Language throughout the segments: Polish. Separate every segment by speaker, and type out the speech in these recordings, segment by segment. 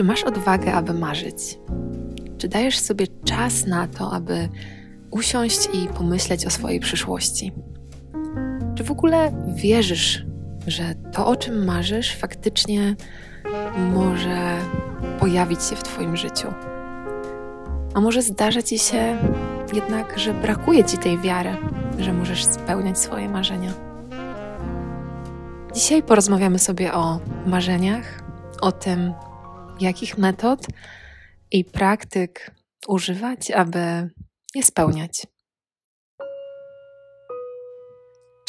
Speaker 1: Czy masz odwagę, aby marzyć? Czy dajesz sobie czas na to, aby usiąść i pomyśleć o swojej przyszłości? Czy w ogóle wierzysz, że to, o czym marzysz, faktycznie może pojawić się w Twoim życiu? A może zdarza Ci się jednak, że brakuje Ci tej wiary, że możesz spełniać swoje marzenia? Dzisiaj porozmawiamy sobie o marzeniach, o tym, jakich metod i praktyk używać, aby je spełniać.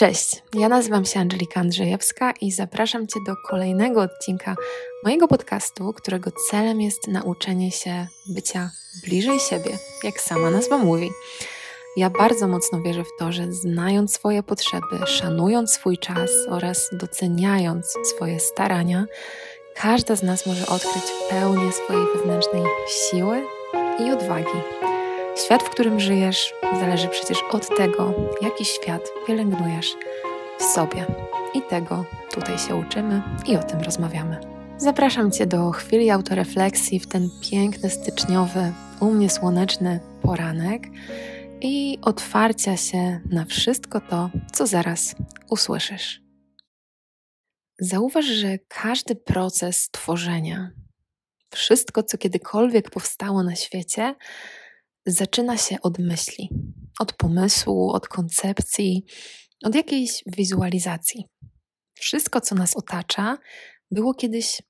Speaker 1: Cześć, ja nazywam się Angelika Andrzejewska i zapraszam Cię do kolejnego odcinka mojego podcastu, którego celem jest nauczenie się bycia bliżej siebie, jak sama nazwa mówi. Ja bardzo mocno wierzę w to, że znając swoje potrzeby, szanując swój czas oraz doceniając swoje starania, każda z nas może odkryć pełnię swojej wewnętrznej siły i odwagi. Świat, w którym żyjesz, zależy przecież od tego, jaki świat pielęgnujesz w sobie. I tego tutaj się uczymy i o tym rozmawiamy. Zapraszam Cię do chwili autorefleksji w ten piękny, styczniowy, u mnie słoneczny poranek i otwarcia się na wszystko to, co zaraz usłyszysz. Zauważ, że każdy proces tworzenia, wszystko, co kiedykolwiek powstało na świecie, zaczyna się od myśli, od pomysłu, od koncepcji, od jakiejś wizualizacji. Wszystko, co nas otacza, było kiedyś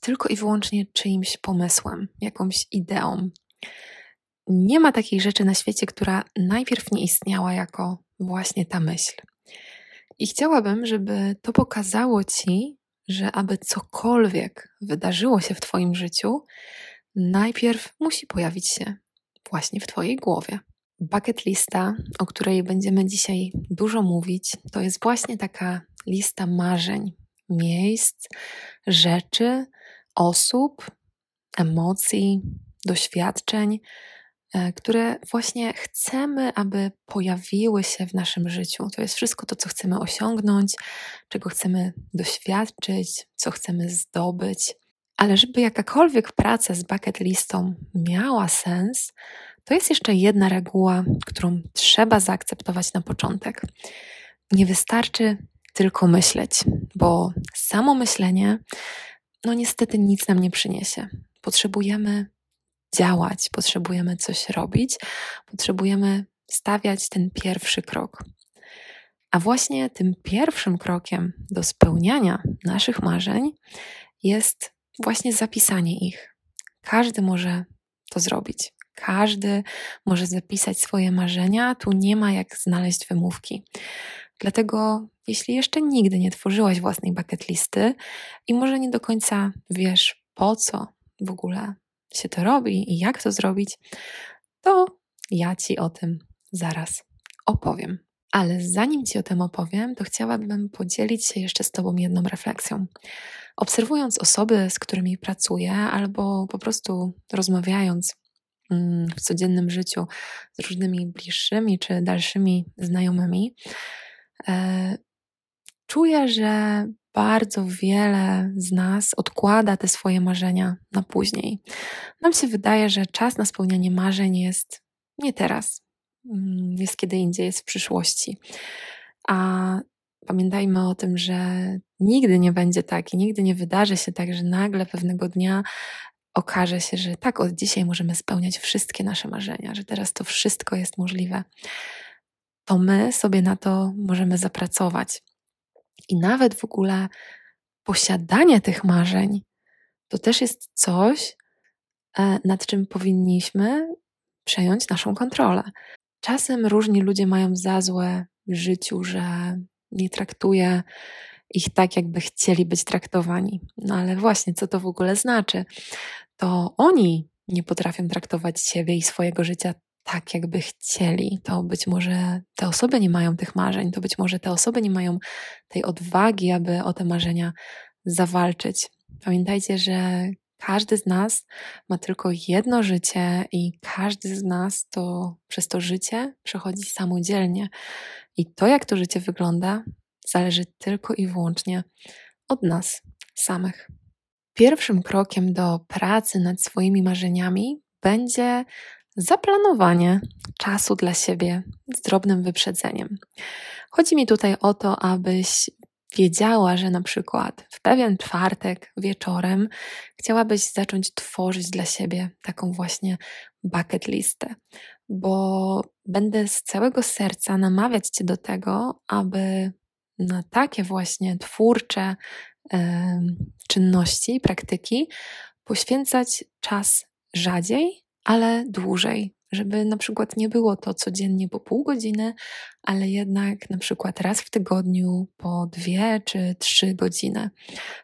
Speaker 1: tylko i wyłącznie czyimś pomysłem, jakąś ideą. Nie ma takiej rzeczy na świecie, która najpierw nie istniała jako właśnie ta myśl. I chciałabym, żeby to pokazało ci, że aby cokolwiek wydarzyło się w Twoim życiu, najpierw musi pojawić się właśnie w Twojej głowie. Bucket lista, o której będziemy dzisiaj dużo mówić, to jest właśnie taka lista marzeń, miejsc, rzeczy, osób, emocji, doświadczeń, które właśnie chcemy, aby pojawiły się w naszym życiu. To jest wszystko to, co chcemy osiągnąć, czego chcemy doświadczyć, co chcemy zdobyć. Ale żeby jakakolwiek praca z bucket listą miała sens, to jest jeszcze jedna reguła, którą trzeba zaakceptować na początek. Nie wystarczy tylko myśleć, bo samo myślenie, no niestety nic nam nie przyniesie. Potrzebujemy działać, potrzebujemy coś robić, potrzebujemy stawiać ten pierwszy krok. A właśnie tym pierwszym krokiem do spełniania naszych marzeń jest właśnie zapisanie ich. Każdy może to zrobić. Każdy może zapisać swoje marzenia, tu nie ma jak znaleźć wymówki. Dlatego, jeśli jeszcze nigdy nie tworzyłaś własnej bucket listy i może nie do końca wiesz, po co w ogóle się to robi i jak to zrobić, to ja Ci o tym zaraz opowiem. Ale zanim Ci o tym opowiem, to chciałabym podzielić się jeszcze z Tobą jedną refleksją. Obserwując osoby, z którymi pracuję, albo po prostu rozmawiając mm, w codziennym życiu z różnymi bliższymi czy dalszymi znajomymi, e, czuję, że bardzo wiele z nas odkłada te swoje marzenia na później. Nam się wydaje, że czas na spełnianie marzeń jest nie teraz, mm, jest kiedy indziej, jest w przyszłości. A pamiętajmy o tym, że nigdy nie będzie tak i nigdy nie wydarzy się tak, że nagle pewnego dnia okaże się, że tak, od dzisiaj możemy spełniać wszystkie nasze marzenia, że teraz to wszystko jest możliwe. To my sobie na to możemy zapracować. I nawet w ogóle posiadanie tych marzeń to też jest coś, e, nad czym powinniśmy przejąć naszą kontrolę. Czasem różni ludzie mają za złe w życiu, że nie traktuje ich tak, jakby chcieli być traktowani. No ale właśnie, co to w ogóle znaczy? To oni nie potrafią traktować siebie i swojego życia tak, jakby chcieli, to być może te osoby nie mają tych marzeń, to być może te osoby nie mają tej odwagi, aby o te marzenia zawalczyć. Pamiętajcie, że każdy z nas ma tylko jedno życie i każdy z nas to przez to życie przechodzi samodzielnie. I to, jak to życie wygląda, zależy tylko i wyłącznie od nas samych. Pierwszym krokiem do pracy nad swoimi marzeniami będzie zaplanowanie czasu dla siebie z drobnym wyprzedzeniem. Chodzi mi tutaj o to, abyś wiedziała, że na przykład w pewien czwartek wieczorem chciałabyś zacząć tworzyć dla siebie taką właśnie bucket listę, bo będę z całego serca namawiać Cię do tego, aby na takie właśnie twórcze czynności, praktyki poświęcać czas rzadziej, ale dłużej, żeby na przykład nie było to codziennie po pół godziny, ale jednak na przykład raz w tygodniu po dwie czy trzy godziny.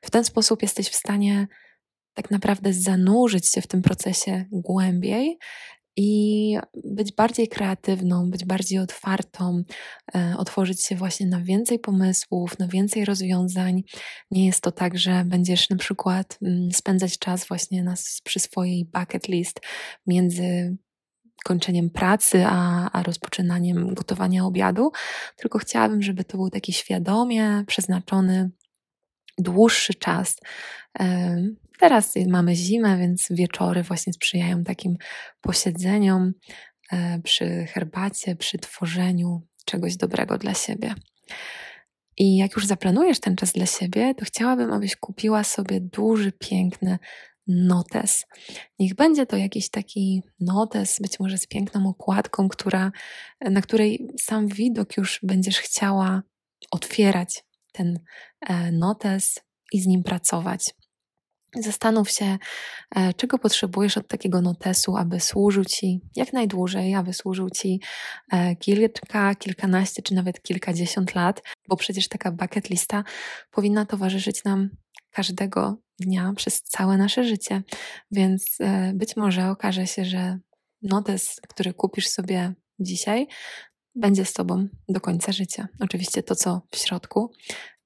Speaker 1: W ten sposób jesteś w stanie tak naprawdę zanurzyć się w tym procesie głębiej i być bardziej kreatywną, być bardziej otwartą, e, otworzyć się właśnie na więcej pomysłów, na więcej rozwiązań. Nie jest to tak, że będziesz na przykład mm, spędzać czas właśnie na, przy swojej bucket list między kończeniem pracy, a, a rozpoczynaniem gotowania obiadu, tylko chciałabym, żeby to był taki świadomie przeznaczony dłuższy czas. Teraz mamy zimę, więc wieczory właśnie sprzyjają takim posiedzeniom e, przy herbacie, przy tworzeniu czegoś dobrego dla siebie. I jak już zaplanujesz ten czas dla siebie, to chciałabym, abyś kupiła sobie duży, piękny notes. Niech będzie to jakiś taki notes, być może z piękną okładką, która, na której sam widok już będziesz chciała otwierać ten e, notes i z nim pracować. Zastanów się, e, czego potrzebujesz od takiego notesu, aby służył Ci jak najdłużej, aby służył Ci e, kilka, kilkanaście czy nawet kilkadziesiąt lat, bo przecież taka bucket lista powinna towarzyszyć nam każdego dnia przez całe nasze życie. Więc e, być może okaże się, że notes, który kupisz sobie dzisiaj, będzie z Tobą do końca życia. Oczywiście to, co w środku,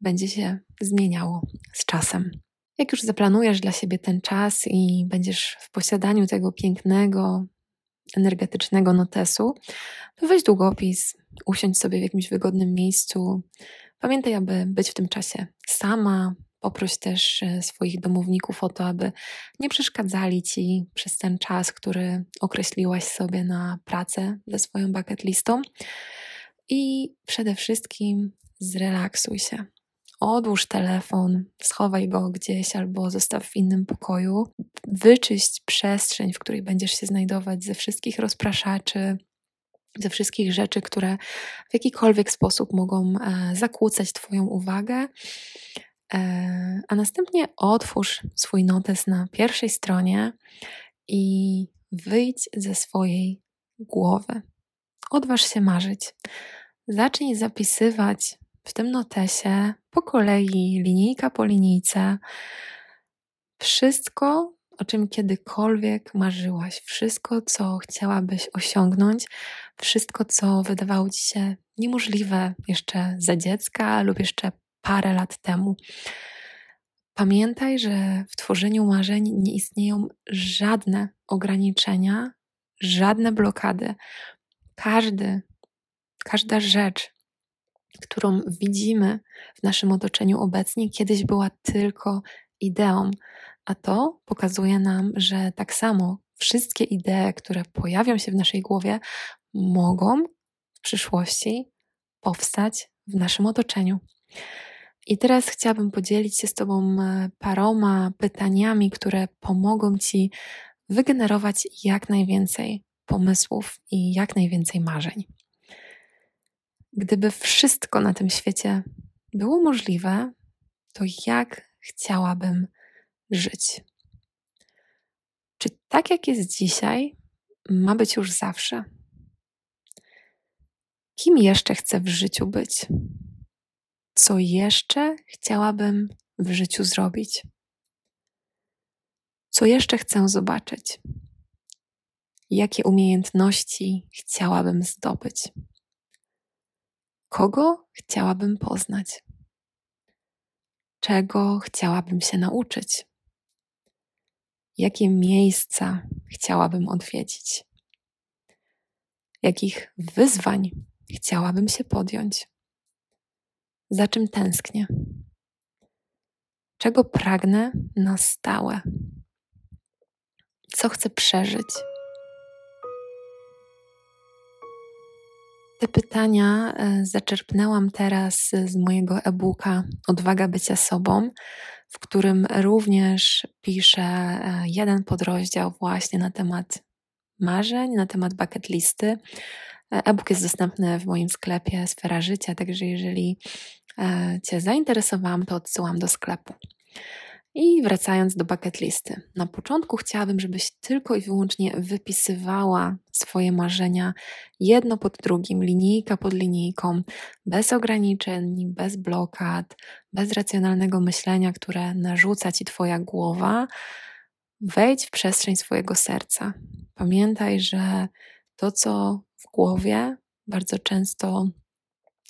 Speaker 1: będzie się zmieniało z czasem. Jak już zaplanujesz dla siebie ten czas i będziesz w posiadaniu tego pięknego, energetycznego notesu, to weź długopis, usiądź sobie w jakimś wygodnym miejscu. Pamiętaj, aby być w tym czasie sama. Poproś też e, swoich domowników o to, aby nie przeszkadzali ci przez ten czas, który określiłaś sobie na pracę ze swoją bucket listą. I przede wszystkim zrelaksuj się. Odłóż telefon, schowaj go gdzieś albo zostaw w innym pokoju. Wyczyść przestrzeń, w której będziesz się znajdować ze wszystkich rozpraszaczy, ze wszystkich rzeczy, które w jakikolwiek sposób mogą e, zakłócać Twoją uwagę. E, a następnie otwórz swój notes na pierwszej stronie i wyjdź ze swojej głowy. Odważ się marzyć. Zacznij zapisywać w tym notesie po kolei, linijka po linijce, wszystko, o czym kiedykolwiek marzyłaś, wszystko, co chciałabyś osiągnąć, wszystko, co wydawało ci się niemożliwe jeszcze za dziecka lub jeszcze parę lat temu. Pamiętaj, że w tworzeniu marzeń nie istnieją żadne ograniczenia, żadne blokady. Każdy, każda rzecz, którą widzimy w naszym otoczeniu obecnie, kiedyś była tylko ideą, a to pokazuje nam, że tak samo wszystkie idee, które pojawią się w naszej głowie, mogą w przyszłości powstać w naszym otoczeniu. I teraz chciałabym podzielić się z Tobą e, paroma pytaniami, które pomogą Ci wygenerować jak najwięcej pomysłów i jak najwięcej marzeń. Gdyby wszystko na tym świecie było możliwe, to jak chciałabym żyć? Czy tak jak jest dzisiaj, ma być już zawsze? Kim jeszcze chcę w życiu być? Co jeszcze chciałabym w życiu zrobić? Co jeszcze chcę zobaczyć? Jakie umiejętności chciałabym zdobyć? Kogo chciałabym poznać? Czego chciałabym się nauczyć? Jakie miejsca chciałabym odwiedzić? Jakich wyzwań chciałabym się podjąć? Za czym tęsknię? Czego pragnę na stałe? Co chcę przeżyć? Te pytania e, zaczerpnęłam teraz z mojego e-booka Odwaga bycia sobą, w którym również piszę e, jeden podrozdział właśnie na temat marzeń, na temat bucket listy. E, e-book jest dostępny w moim sklepie Sfera Życia, także jeżeli Cię zainteresowałam, to odsyłam do sklepu. I wracając do bucket listy. Na początku chciałabym, żebyś tylko i wyłącznie wypisywała swoje marzenia jedno pod drugim, linijka pod linijką, bez ograniczeń, bez blokad, bez racjonalnego myślenia, które narzuca ci Twoja głowa. Wejdź w przestrzeń swojego serca. Pamiętaj, że to, co w głowie, bardzo często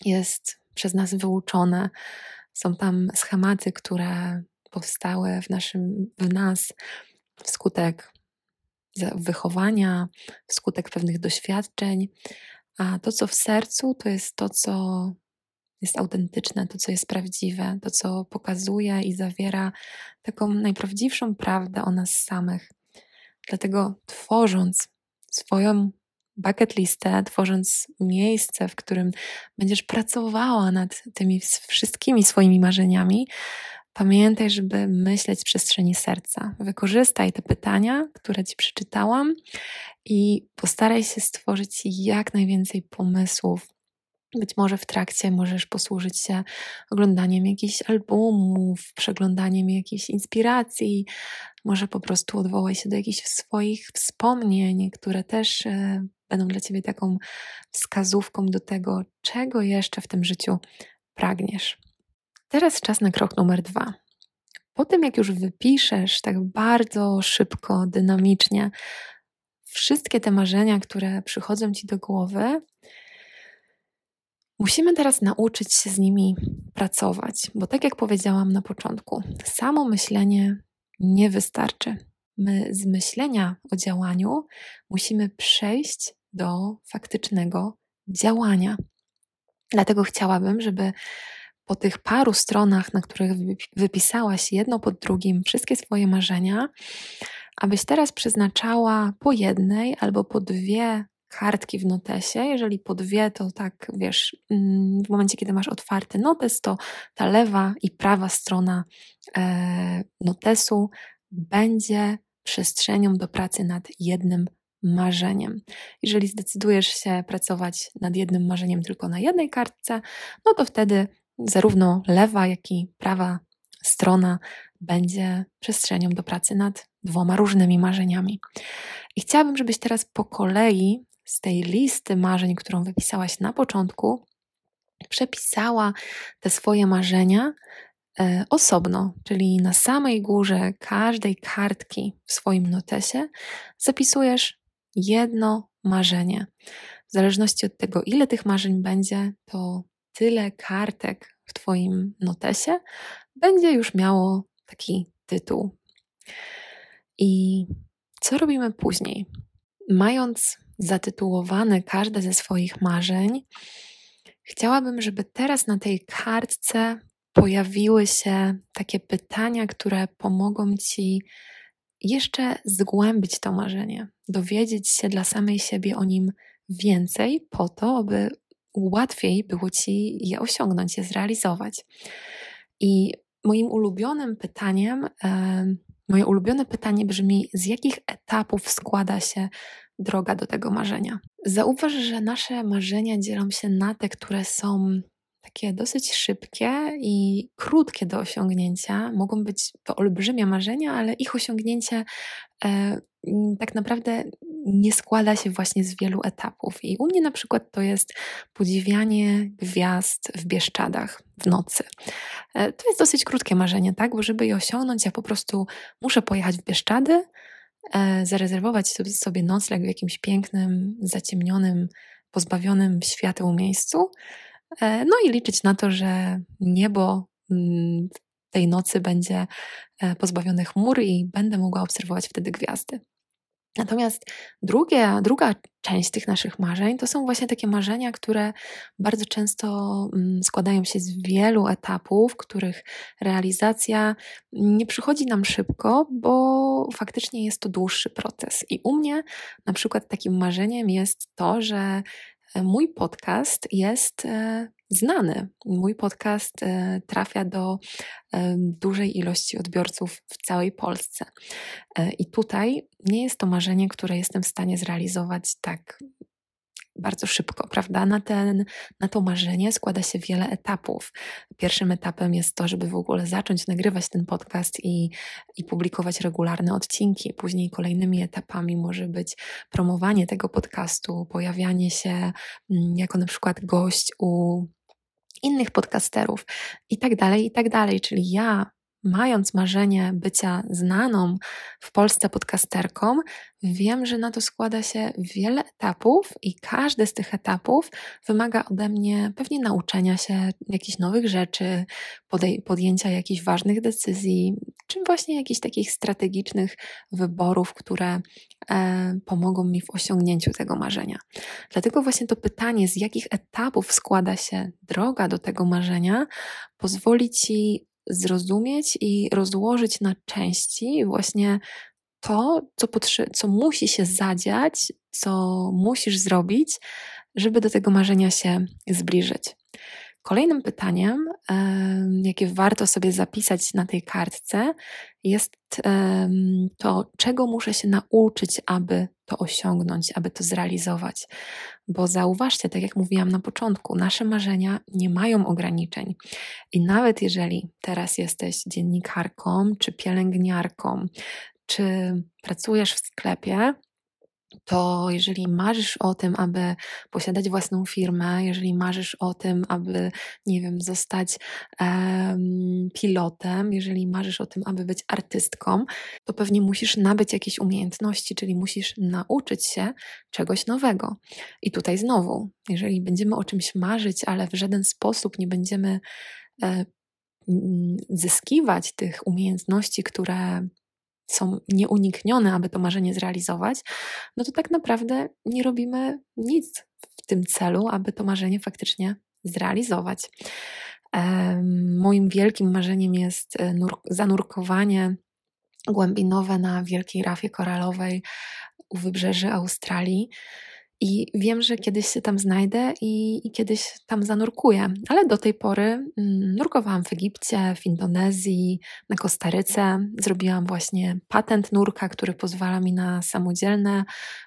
Speaker 1: jest przez nas wyuczone. Są tam schematy, które powstałe w, naszym, w nas wskutek wychowania, wskutek pewnych doświadczeń, a to, co w sercu, to jest to, co jest autentyczne, to, co jest prawdziwe, to, co pokazuje i zawiera taką najprawdziwszą prawdę o nas samych. Dlatego tworząc swoją bucket listę, tworząc miejsce, w którym będziesz pracowała nad tymi wszystkimi swoimi marzeniami, Pamiętaj, żeby myśleć w przestrzeni serca. Wykorzystaj te pytania, które Ci przeczytałam i postaraj się stworzyć jak najwięcej pomysłów. Być może w trakcie możesz posłużyć się oglądaniem jakichś albumów, przeglądaniem jakichś inspiracji, może po prostu odwołaj się do jakichś swoich wspomnień, które też e, będą dla Ciebie taką wskazówką do tego, czego jeszcze w tym życiu pragniesz. Teraz czas na krok numer dwa. Po tym, jak już wypiszesz tak bardzo szybko, dynamicznie wszystkie te marzenia, które przychodzą ci do głowy, musimy teraz nauczyć się z nimi pracować, bo tak jak powiedziałam na początku, samo myślenie nie wystarczy. My z myślenia o działaniu musimy przejść do faktycznego działania. Dlatego chciałabym, żeby po tych paru stronach, na których wypisałaś jedno pod drugim wszystkie swoje marzenia, abyś teraz przeznaczała po jednej albo po dwie kartki w notesie. Jeżeli po dwie, to tak wiesz, mm, w momencie, kiedy masz otwarty notes, to ta lewa i prawa strona e, notesu będzie przestrzenią do pracy nad jednym marzeniem. Jeżeli zdecydujesz się pracować nad jednym marzeniem tylko na jednej kartce, no to wtedy zarówno lewa, jak i prawa strona będzie przestrzenią do pracy nad dwoma różnymi marzeniami. I chciałabym, żebyś teraz po kolei z tej listy marzeń, którą wypisałaś na początku, przepisała te swoje marzenia e, osobno, czyli na samej górze każdej kartki w swoim notesie zapisujesz jedno marzenie. W zależności od tego, ile tych marzeń będzie, to tyle kartek w Twoim notesie będzie już miało taki tytuł. I co robimy później? Mając zatytułowane każde ze swoich marzeń, chciałabym, żeby teraz na tej kartce pojawiły się takie pytania, które pomogą Ci jeszcze zgłębić to marzenie, dowiedzieć się dla samej siebie o nim więcej, po to, aby łatwiej było ci je osiągnąć, je zrealizować. I moim ulubionym pytaniem, moje ulubione pytanie brzmi: z jakich etapów składa się droga do tego marzenia? Zauważ, że nasze marzenia dzielą się na te, które są takie dosyć szybkie i krótkie do osiągnięcia. Mogą być to olbrzymie marzenia, ale ich osiągnięcie e, tak naprawdę nie składa się właśnie z wielu etapów. I u mnie na przykład to jest podziwianie gwiazd w Bieszczadach w nocy. E, to jest dosyć krótkie marzenie, tak? Bo żeby je osiągnąć, ja po prostu muszę pojechać w Bieszczady, e, zarezerwować sobie nocleg w jakimś pięknym, zaciemnionym, pozbawionym świateł miejscu. E, no i liczyć na to, że niebo mm, tej nocy będzie pozbawione chmur i będę mogła obserwować wtedy gwiazdy. Natomiast drugie, druga część tych naszych marzeń to są właśnie takie marzenia, które bardzo często mm, składają się z wielu etapów, których realizacja nie przychodzi nam szybko, bo faktycznie jest to dłuższy proces. I u mnie na przykład takim marzeniem jest to, że e, mój podcast jest e, znany. Mój podcast e, trafia do e, dużej ilości odbiorców w całej Polsce. I tutaj nie jest to marzenie, które jestem w stanie zrealizować tak bardzo szybko, prawda? Na, ten, na to marzenie składa się wiele etapów. Pierwszym etapem jest to, żeby w ogóle zacząć nagrywać ten podcast i, i publikować regularne odcinki. Później kolejnymi etapami może być promowanie tego podcastu, pojawianie się mm, jako na przykład gość u innych podcasterów i tak dalej, i tak dalej. Czyli ja, mając marzenie bycia znaną w Polsce podcasterką, wiem, że na to składa się wiele etapów i każdy z tych etapów wymaga ode mnie pewnie nauczenia się jakichś nowych rzeczy, podjęcia jakichś ważnych decyzji, czy właśnie jakichś takich strategicznych wyborów, które e, pomogą mi w osiągnięciu tego marzenia. Dlatego właśnie to pytanie, z jakich etapów składa się droga do tego marzenia, pozwoli ci zrozumieć i rozłożyć na części właśnie to, co, co musi się zadziać, co musisz zrobić, żeby do tego marzenia się zbliżyć. Kolejnym pytaniem, jakie warto sobie zapisać na tej kartce, jest to, czego muszę się nauczyć, aby to osiągnąć, aby to zrealizować. Bo zauważcie, tak jak mówiłam na początku, nasze marzenia nie mają ograniczeń. I nawet jeżeli teraz jesteś dziennikarką, czy pielęgniarką, czy pracujesz w sklepie, to jeżeli marzysz o tym, aby posiadać własną firmę, jeżeli marzysz o tym, aby, nie wiem, zostać um, pilotem, jeżeli marzysz o tym, aby być artystką, to pewnie musisz nabyć jakieś umiejętności, czyli musisz nauczyć się czegoś nowego. I tutaj znowu, jeżeli będziemy o czymś marzyć, ale w żaden sposób nie będziemy e, zyskiwać tych umiejętności, które są nieuniknione, aby to marzenie zrealizować, no to tak naprawdę nie robimy nic w tym celu, aby to marzenie faktycznie zrealizować. Moim wielkim marzeniem jest e, zanurkowanie głębinowe na wielkiej rafie koralowej u wybrzeży Australii. I wiem, że kiedyś się tam znajdę i, i, kiedyś tam zanurkuję, ale do tej pory mm, nurkowałam w Egipcie, w Indonezji, na Kostaryce. Zrobiłam właśnie patent nurka, który pozwala mi na samodzielne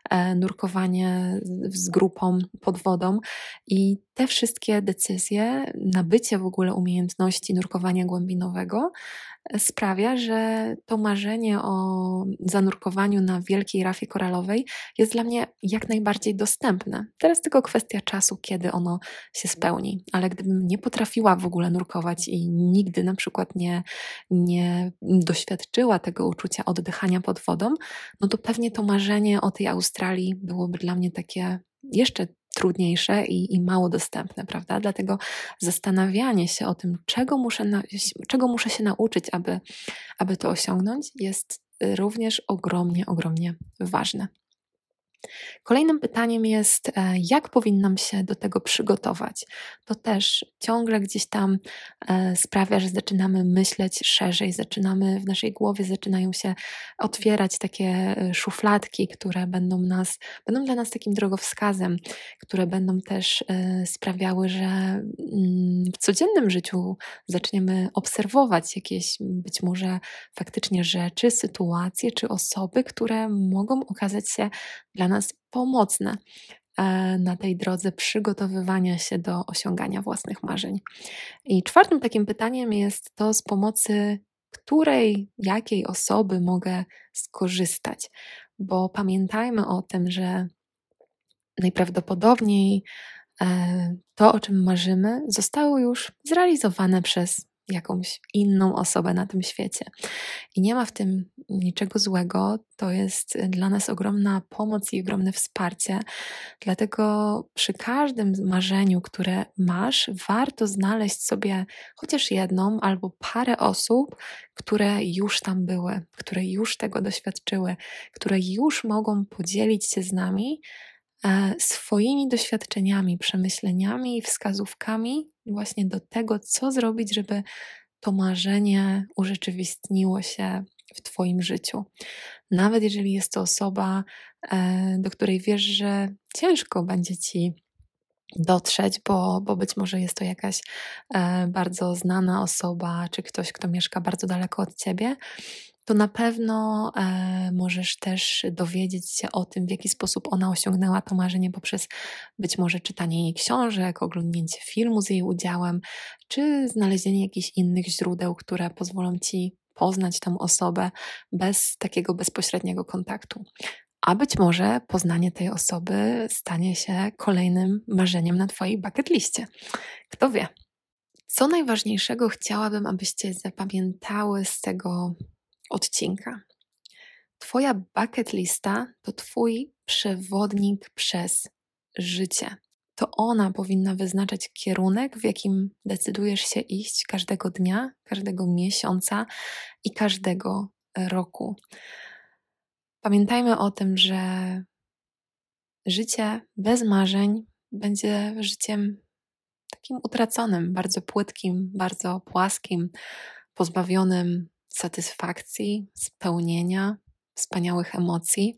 Speaker 1: e, nurkowanie z, z grupą pod wodą. I te wszystkie decyzje, nabycie w ogóle umiejętności nurkowania głębinowego sprawia, że to marzenie o zanurkowaniu na wielkiej rafie koralowej jest dla mnie jak najbardziej dostępne. Teraz tylko kwestia czasu, kiedy ono się spełni. Ale gdybym nie potrafiła w ogóle nurkować i nigdy na przykład nie, nie doświadczyła tego uczucia oddychania pod wodą, no to pewnie to marzenie o tej Australii byłoby dla mnie takie jeszcze trudniejsze i, i mało dostępne, prawda? Dlatego zastanawianie się o tym, czego muszę, na, czego muszę się nauczyć, aby, aby to osiągnąć, jest również ogromnie, ogromnie ważne. Kolejnym pytaniem jest, e, jak powinnam się do tego przygotować? To też ciągle gdzieś tam e, sprawia, że zaczynamy myśleć szerzej, zaczynamy w naszej głowie zaczynają się otwierać takie e, szufladki, które będą nas, będą dla nas takim drogowskazem, które będą też sprawiały, że mm, w codziennym życiu zaczniemy obserwować jakieś być może faktycznie rzeczy, sytuacje czy osoby, które mogą okazać się dla nas pomocne e, na tej drodze przygotowywania się do osiągania własnych marzeń. I czwartym takim pytaniem jest to, z pomocy której, jakiej osoby mogę skorzystać, bo pamiętajmy o tym, że najprawdopodobniej e, to, o czym marzymy, zostało już zrealizowane przez jakąś inną osobę na tym świecie. I nie ma w tym niczego złego. To jest dla nas ogromna pomoc i ogromne wsparcie. Dlatego przy każdym marzeniu, które masz, warto znaleźć sobie chociaż jedną albo parę osób, które już tam były, które już tego doświadczyły, które już mogą podzielić się z nami swoimi doświadczeniami, przemyśleniami i wskazówkami właśnie do tego, co zrobić, żeby to marzenie urzeczywistniło się w Twoim życiu. Nawet jeżeli jest to osoba, e, do której wiesz, że ciężko będzie Ci dotrzeć, bo, bo być może jest to jakaś e, bardzo znana osoba, czy ktoś, kto mieszka bardzo daleko od Ciebie, to na pewno e, możesz też dowiedzieć się o tym, w jaki sposób ona osiągnęła to marzenie poprzez być może czytanie jej książek, oglądnięcie filmu z jej udziałem, czy znalezienie jakichś innych źródeł, które pozwolą ci poznać tą osobę bez takiego bezpośredniego kontaktu. A być może poznanie tej osoby stanie się kolejnym marzeniem na Twojej bucket liście. Kto wie? Co najważniejszego chciałabym, abyście zapamiętały z tego odcinka. Twoja bucket lista to Twój przewodnik przez życie. To ona powinna wyznaczać kierunek, w jakim decydujesz się iść każdego dnia, każdego miesiąca i każdego roku. Pamiętajmy o tym, że życie bez marzeń będzie życiem takim utraconym, bardzo płytkim, bardzo płaskim, pozbawionym satysfakcji, spełnienia, wspaniałych emocji.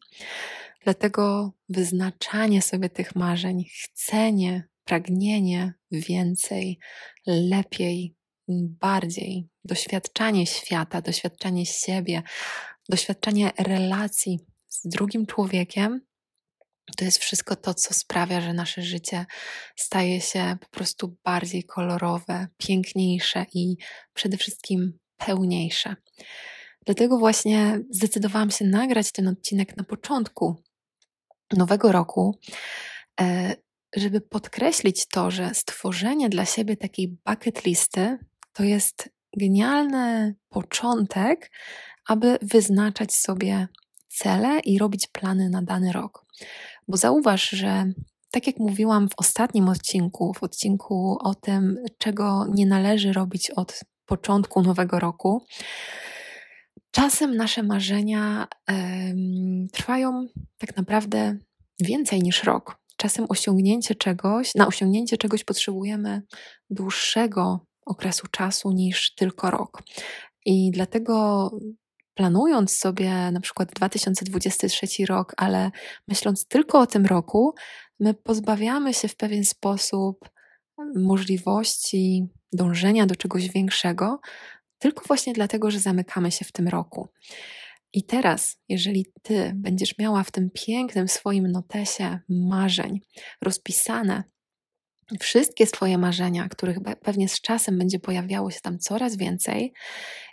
Speaker 1: Dlatego wyznaczanie sobie tych marzeń, chcenie, pragnienie więcej, lepiej, bardziej, doświadczanie świata, doświadczanie siebie, doświadczanie relacji z drugim człowiekiem, to jest wszystko to, co sprawia, że nasze życie staje się po prostu bardziej kolorowe, piękniejsze i przede wszystkim pełniejsze. Dlatego właśnie zdecydowałam się nagrać ten odcinek na początku nowego roku, e, żeby podkreślić to, że stworzenie dla siebie takiej bucket listy to jest genialny początek, aby wyznaczać sobie cele i robić plany na dany rok. Bo zauważ, że tak jak mówiłam w ostatnim odcinku, w odcinku o tym, czego nie należy robić od początku nowego roku, czasem nasze marzenia trwają tak naprawdę więcej niż rok. Czasem osiągnięcie czegoś, na osiągnięcie czegoś potrzebujemy dłuższego okresu czasu niż tylko rok. I dlatego planując sobie na przykład 2023 rok, ale myśląc tylko o tym roku, my pozbawiamy się w pewien sposób możliwości dążenia do czegoś większego, tylko właśnie dlatego, że zamykamy się w tym roku. I teraz, jeżeli ty będziesz miała w tym pięknym swoim notesie marzeń rozpisane wszystkie swoje marzenia, których pewnie z czasem będzie pojawiało się tam coraz więcej,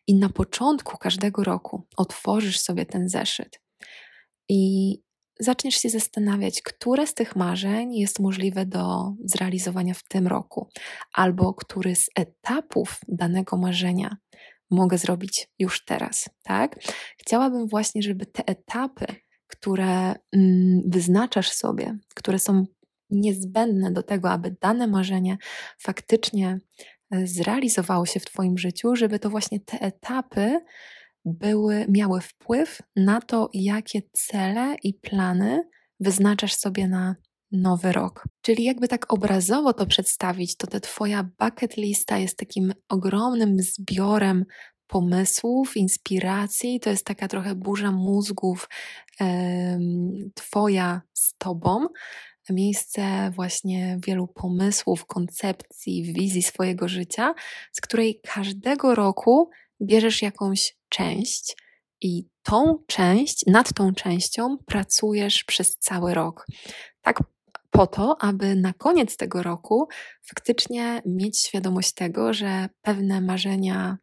Speaker 1: i na początku każdego roku otworzysz sobie ten zeszyt i zaczniesz się zastanawiać, które z tych marzeń jest możliwe do zrealizowania w tym roku, albo który z etapów danego marzenia mogę zrobić już teraz, tak? Chciałabym właśnie, żeby te etapy, które mm, wyznaczasz sobie, które są niezbędne do tego, aby dane marzenie faktycznie e, zrealizowało się w Twoim życiu, żeby to właśnie te etapy były, miały wpływ na to, jakie cele i plany wyznaczasz sobie na nowy rok. Czyli jakby tak obrazowo to przedstawić, to ta Twoja bucket lista jest takim ogromnym zbiorem pomysłów, inspiracji. To jest taka trochę burza mózgów Twoja z Tobą. Miejsce właśnie wielu pomysłów, koncepcji, wizji swojego życia, z której każdego roku bierzesz jakąś część i tą część, nad tą częścią pracujesz przez cały rok. Tak po to, aby na koniec tego roku faktycznie mieć świadomość tego, że pewne marzenia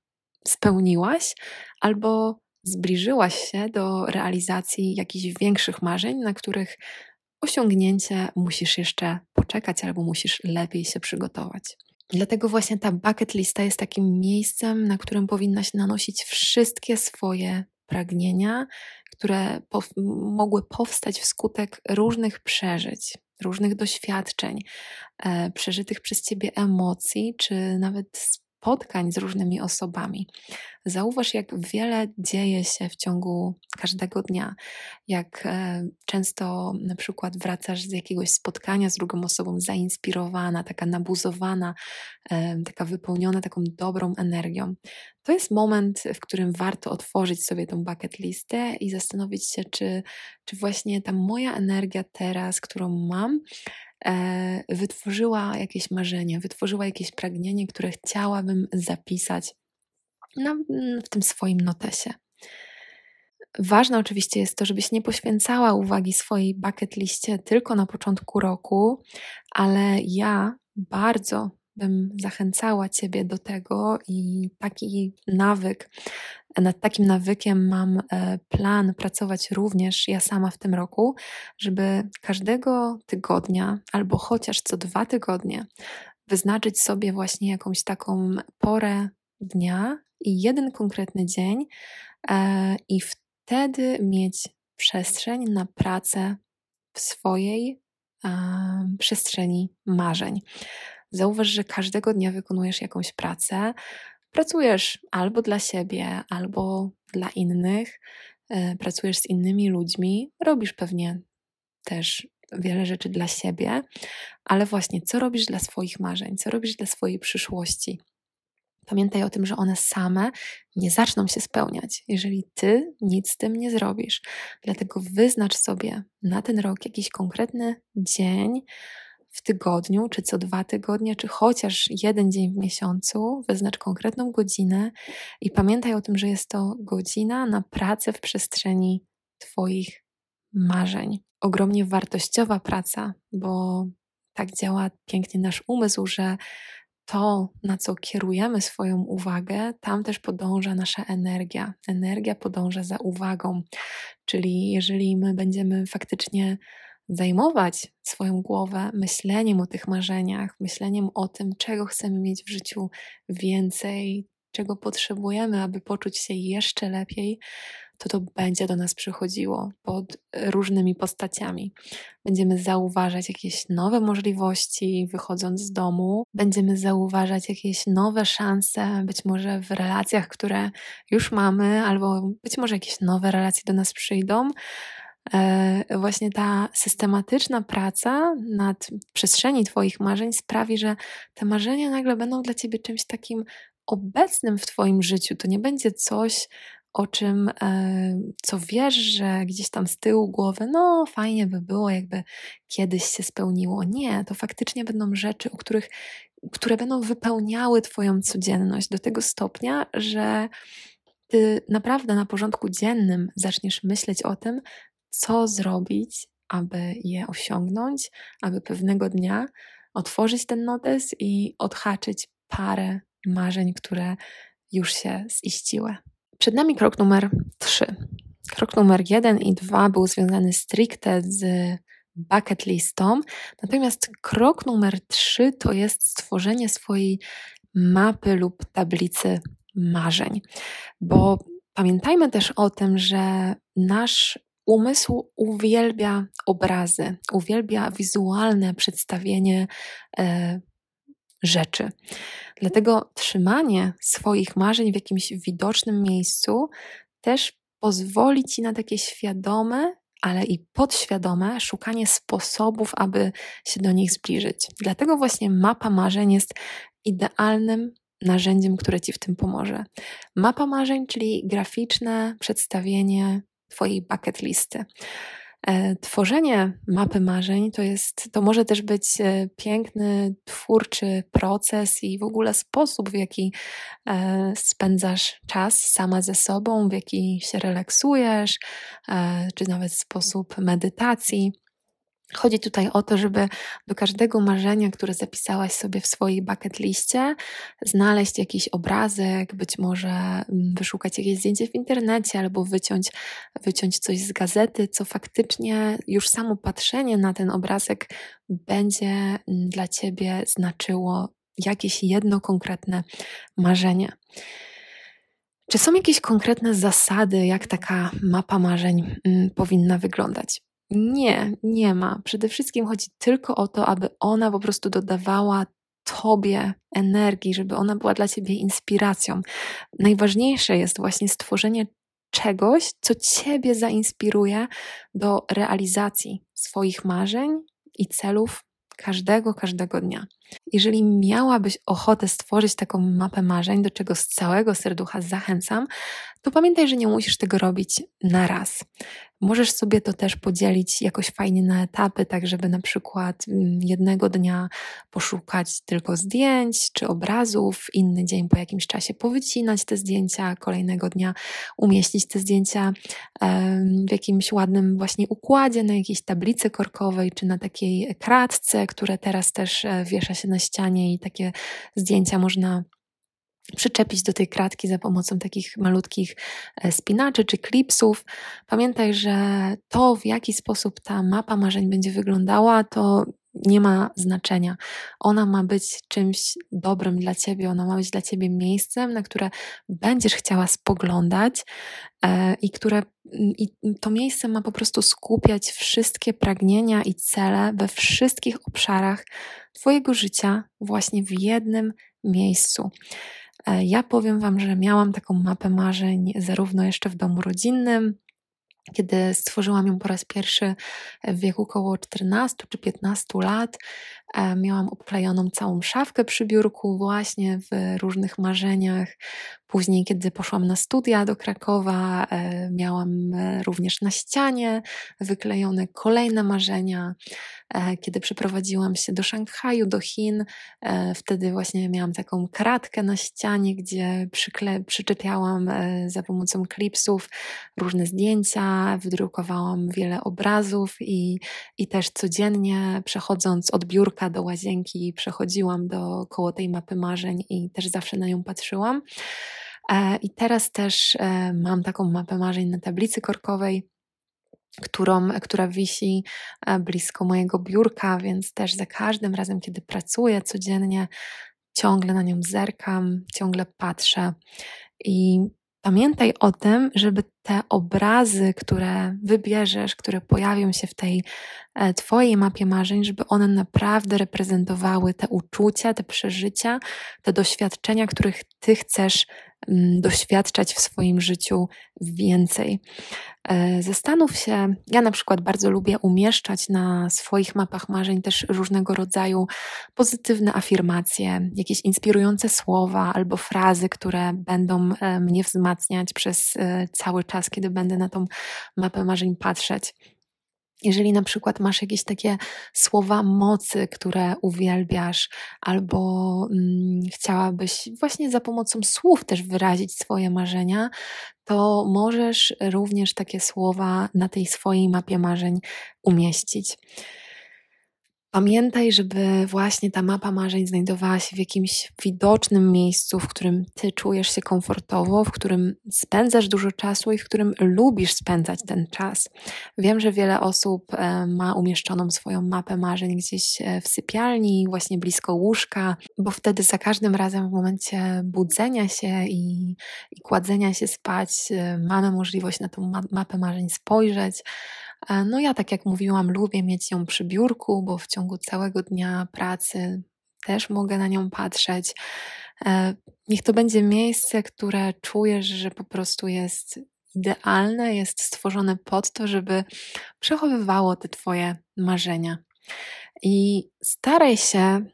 Speaker 1: spełniłaś albo zbliżyłaś się do realizacji jakichś większych marzeń, na których osiągnięcie musisz jeszcze poczekać albo musisz lepiej się przygotować. Dlatego właśnie ta bucket lista jest takim miejscem, na którym powinnaś nanosić wszystkie swoje pragnienia, które po mogły powstać wskutek różnych przeżyć, różnych doświadczeń, e, przeżytych przez ciebie emocji, czy nawet spotkań z różnymi osobami. Zauważ, jak wiele dzieje się w ciągu każdego dnia, jak e, często na przykład wracasz z jakiegoś spotkania z drugą osobą zainspirowana, taka nabuzowana, e, taka wypełniona taką dobrą energią. To jest moment, w którym warto otworzyć sobie tą bucket listę i zastanowić się, czy, czy właśnie ta moja energia teraz, którą mam, wytworzyła jakieś marzenie, wytworzyła jakieś pragnienie, które chciałabym zapisać na, w tym swoim notesie. Ważne oczywiście jest to, żebyś nie poświęcała uwagi swojej bucket liście tylko na początku roku, ale ja bardzo bym zachęcała Ciebie do tego i taki nawyk, nad takim nawykiem mam e, plan pracować również ja sama w tym roku, żeby każdego tygodnia albo chociaż co dwa tygodnie wyznaczyć sobie właśnie jakąś taką porę dnia i jeden konkretny dzień e, i wtedy mieć przestrzeń na pracę w swojej przestrzeni marzeń. Zauważ, że każdego dnia wykonujesz jakąś pracę. Pracujesz albo dla siebie, albo dla innych, e, pracujesz z innymi ludźmi, robisz pewnie też wiele rzeczy dla siebie, ale właśnie co robisz dla swoich marzeń, co robisz dla swojej przyszłości. Pamiętaj o tym, że one same nie zaczną się spełniać, jeżeli ty nic z tym nie zrobisz. Dlatego wyznacz sobie na ten rok jakiś konkretny dzień, w tygodniu, czy co dwa tygodnie, czy chociaż jeden dzień w miesiącu, wyznacz konkretną godzinę i pamiętaj o tym, że jest to godzina na pracę w przestrzeni Twoich marzeń. Ogromnie wartościowa praca, bo tak działa pięknie nasz umysł, że to, na co kierujemy swoją uwagę, tam też podąża nasza energia. Energia podąża za uwagą. Czyli jeżeli my będziemy faktycznie zajmować swoją głowę myśleniem o tych marzeniach, myśleniem o tym, czego chcemy mieć w życiu więcej, czego potrzebujemy, aby poczuć się jeszcze lepiej, to to będzie do nas przychodziło pod różnymi postaciami. Będziemy zauważać jakieś nowe możliwości, wychodząc z domu, będziemy zauważać jakieś nowe szanse, być może w relacjach, które już mamy, albo być może jakieś nowe relacje do nas przyjdą właśnie ta systematyczna praca nad przestrzeni Twoich marzeń sprawi, że te marzenia nagle będą dla Ciebie czymś takim obecnym w Twoim życiu. To nie będzie coś, o czym, e, co wiesz, że gdzieś tam z tyłu głowy, no fajnie by było, jakby kiedyś się spełniło. Nie, to faktycznie będą rzeczy, o których, które będą wypełniały Twoją codzienność do tego stopnia, że ty naprawdę na porządku dziennym zaczniesz myśleć o tym, co zrobić, aby je osiągnąć, aby pewnego dnia otworzyć ten notes i odhaczyć parę marzeń, które już się ziściły. Przed nami krok numer 3. Krok numer 1 i 2 był związany stricte z bucket listą, natomiast krok numer 3 to jest stworzenie swojej mapy lub tablicy marzeń, bo pamiętajmy też o tym, że nasz Umysł uwielbia obrazy, uwielbia wizualne przedstawienie e, rzeczy. Dlatego trzymanie swoich marzeń w jakimś widocznym miejscu też pozwoli ci na takie świadome, ale i podświadome szukanie sposobów, aby się do nich zbliżyć. Dlatego właśnie mapa marzeń jest idealnym narzędziem, które ci w tym pomoże. Mapa marzeń, czyli graficzne przedstawienie Twojej bucket listy. E, tworzenie mapy marzeń to jest, to może też być e, piękny, twórczy proces i w ogóle sposób, w jaki e, spędzasz czas sama ze sobą, w jaki się relaksujesz, czy nawet sposób medytacji. Chodzi tutaj o to, żeby do każdego marzenia, które zapisałaś sobie w swojej bucket liście, znaleźć jakiś obrazek, być może mm, wyszukać jakieś zdjęcie w internecie albo wyciąć, wyciąć coś z gazety, co faktycznie już samo patrzenie na ten obrazek będzie mm, dla ciebie znaczyło jakieś jedno konkretne marzenie. Czy są jakieś konkretne zasady, jak taka mapa marzeń mm, powinna wyglądać? Nie, nie ma. Przede wszystkim chodzi tylko o to, aby ona po prostu dodawała Tobie energii, żeby ona była dla Ciebie inspiracją. Najważniejsze jest właśnie stworzenie czegoś, co Ciebie zainspiruje do realizacji swoich marzeń i celów każdego, każdego dnia. Jeżeli miałabyś ochotę stworzyć taką mapę marzeń, do czego z całego serducha zachęcam, to pamiętaj, że nie musisz tego robić na raz. Możesz sobie to też podzielić jakoś fajnie na etapy, tak żeby na przykład mm, jednego dnia poszukać tylko zdjęć czy obrazów, inny dzień po jakimś czasie powycinać te zdjęcia, kolejnego dnia umieścić te zdjęcia w jakimś ładnym właśnie układzie, na jakiejś tablicy korkowej czy na takiej kratce, które teraz też e, wiesza się na ścianie i takie zdjęcia można przyczepić do tej kratki za pomocą takich malutkich e, spinaczy czy klipsów. Pamiętaj, że to, w jaki sposób ta mapa marzeń będzie wyglądała, to nie ma znaczenia. Ona ma być czymś dobrym dla ciebie, ona ma być dla ciebie miejscem, na które będziesz chciała spoglądać e, i które i to miejsce ma po prostu skupiać wszystkie pragnienia i cele we wszystkich obszarach Twojego życia właśnie w jednym miejscu. E, ja powiem Wam, że miałam taką mapę marzeń zarówno jeszcze w domu rodzinnym, kiedy stworzyłam ją po raz pierwszy w wieku około 14 czy 15 lat, miałam obklejoną całą szafkę przy biurku, właśnie w różnych marzeniach. Później, kiedy poszłam na studia do Krakowa, e, miałam również na ścianie wyklejone kolejne marzenia. E, kiedy przeprowadziłam się do Szanghaju, do Chin, e, wtedy właśnie miałam taką kratkę na ścianie, gdzie przykle- przyczepiałam e, za pomocą klipsów różne zdjęcia, wydrukowałam wiele obrazów i, i też codziennie przechodząc od biurka do łazienki, przechodziłam do koło tej mapy marzeń i też zawsze na nią patrzyłam. I teraz też mam taką mapę marzeń na tablicy korkowej którą, która wisi e, blisko mojego biurka, więc też za każdym razem, kiedy pracuję codziennie, ciągle na nią zerkam, ciągle patrzę. I pamiętaj o tym, żeby te obrazy, które wybierzesz, które pojawią się w tej e, Twojej mapie marzeń, żeby one naprawdę reprezentowały te uczucia, te przeżycia, te doświadczenia, których Ty chcesz Mm, doświadczać w swoim życiu więcej. E, zastanów się, ja na przykład bardzo lubię umieszczać na swoich mapach marzeń też różnego rodzaju pozytywne afirmacje, jakieś inspirujące słowa albo frazy, które będą e, mnie wzmacniać przez cały czas, kiedy będę na tą mapę marzeń patrzeć. Jeżeli na przykład masz jakieś takie słowa mocy, które uwielbiasz, albo mm, chciałabyś właśnie za pomocą słów też wyrazić swoje marzenia, to możesz również takie słowa na tej swojej mapie marzeń umieścić. Pamiętaj, żeby właśnie ta mapa marzeń znajdowała się w jakimś widocznym miejscu, w którym ty czujesz się komfortowo, w którym spędzasz dużo czasu i w którym lubisz spędzać ten czas. Wiem, że wiele osób e, ma umieszczoną swoją mapę marzeń gdzieś e, w sypialni, właśnie blisko łóżka, bo wtedy za każdym razem w momencie budzenia się i, i kładzenia się spać e, mamy możliwość na tą mapę marzeń spojrzeć no ja, tak jak mówiłam, lubię mieć ją przy biurku, bo w ciągu całego dnia pracy też mogę na nią patrzeć. E, niech to będzie miejsce, które czujesz, że po prostu jest idealne, jest stworzone pod to, żeby przechowywało te Twoje marzenia. I staraj się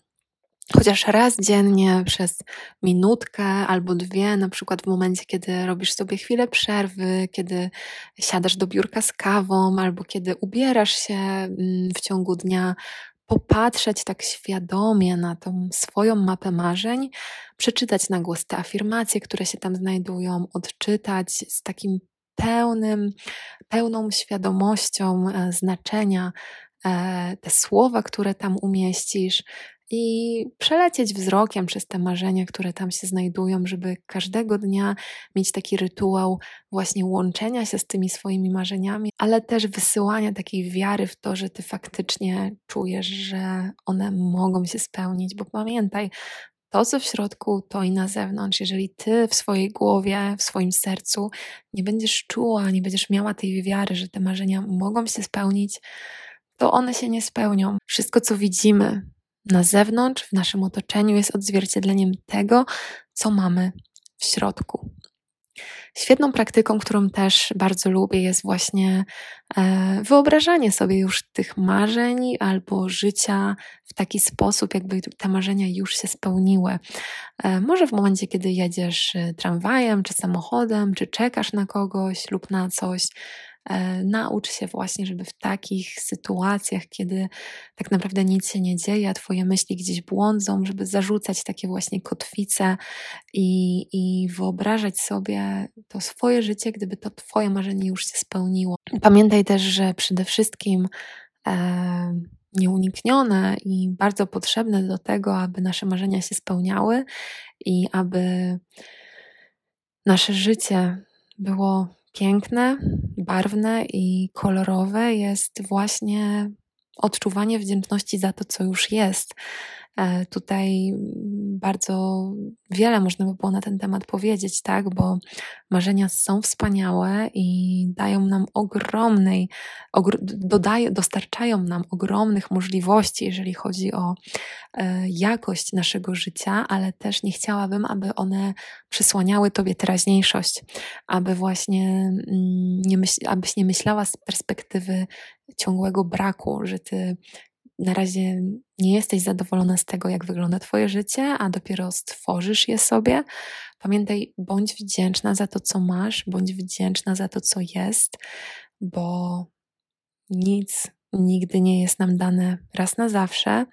Speaker 1: chociaż raz dziennie przez minutkę albo dwie, na przykład w momencie, kiedy robisz sobie chwilę przerwy, kiedy siadasz do biurka z kawą, albo kiedy ubierasz się mm, w ciągu dnia, popatrzeć tak świadomie na tą swoją mapę marzeń, przeczytać na głos te afirmacje, które się tam znajdują, odczytać z takim pełnym, pełną świadomością e, znaczenia e, te słowa, które tam umieścisz, i przelecieć wzrokiem przez te marzenia, które tam się znajdują, żeby każdego dnia mieć taki rytuał właśnie łączenia się z tymi swoimi marzeniami, ale też wysyłania takiej wiary w to, że ty faktycznie czujesz, że one mogą się spełnić, bo pamiętaj, to, co w środku, to i na zewnątrz. Jeżeli ty w swojej głowie, w swoim sercu nie będziesz czuła, nie będziesz miała tej wiary, że te marzenia mogą się spełnić, to one się nie spełnią. Wszystko, co widzimy na zewnątrz, w naszym otoczeniu, jest odzwierciedleniem tego, co mamy w środku. Świetną praktyką, którą też bardzo lubię, jest właśnie e, wyobrażanie sobie już tych marzeń albo życia w taki sposób, jakby te marzenia już się spełniły. E, może w momencie, kiedy jedziesz e, tramwajem, czy samochodem, czy czekasz na kogoś lub na coś, naucz się właśnie, żeby w takich sytuacjach, kiedy tak naprawdę nic się nie dzieje, a Twoje myśli gdzieś błądzą, żeby zarzucać takie właśnie kotwice i, i wyobrażać sobie to swoje życie, gdyby to Twoje marzenie już się spełniło. Pamiętaj też, że przede wszystkim e, nieuniknione i bardzo potrzebne do tego, aby nasze marzenia się spełniały i aby nasze życie było piękne, barwne i kolorowe jest właśnie odczuwanie wdzięczności za to, co już jest. E, tutaj bardzo wiele można by było na ten temat powiedzieć, tak, bo marzenia są wspaniałe i dają nam ogromnej, ogr dodają, dostarczają nam ogromnych możliwości, jeżeli chodzi o e, jakość naszego życia, ale też nie chciałabym, aby one przysłaniały Tobie teraźniejszość, aby właśnie mm, nie abyś nie myślała z perspektywy ciągłego braku, że Ty na razie nie jesteś zadowolona z tego, jak wygląda Twoje życie, a dopiero stworzysz je sobie. Pamiętaj, bądź wdzięczna za to, co masz, bądź wdzięczna za to, co jest, bo nic nigdy nie jest nam dane raz na zawsze.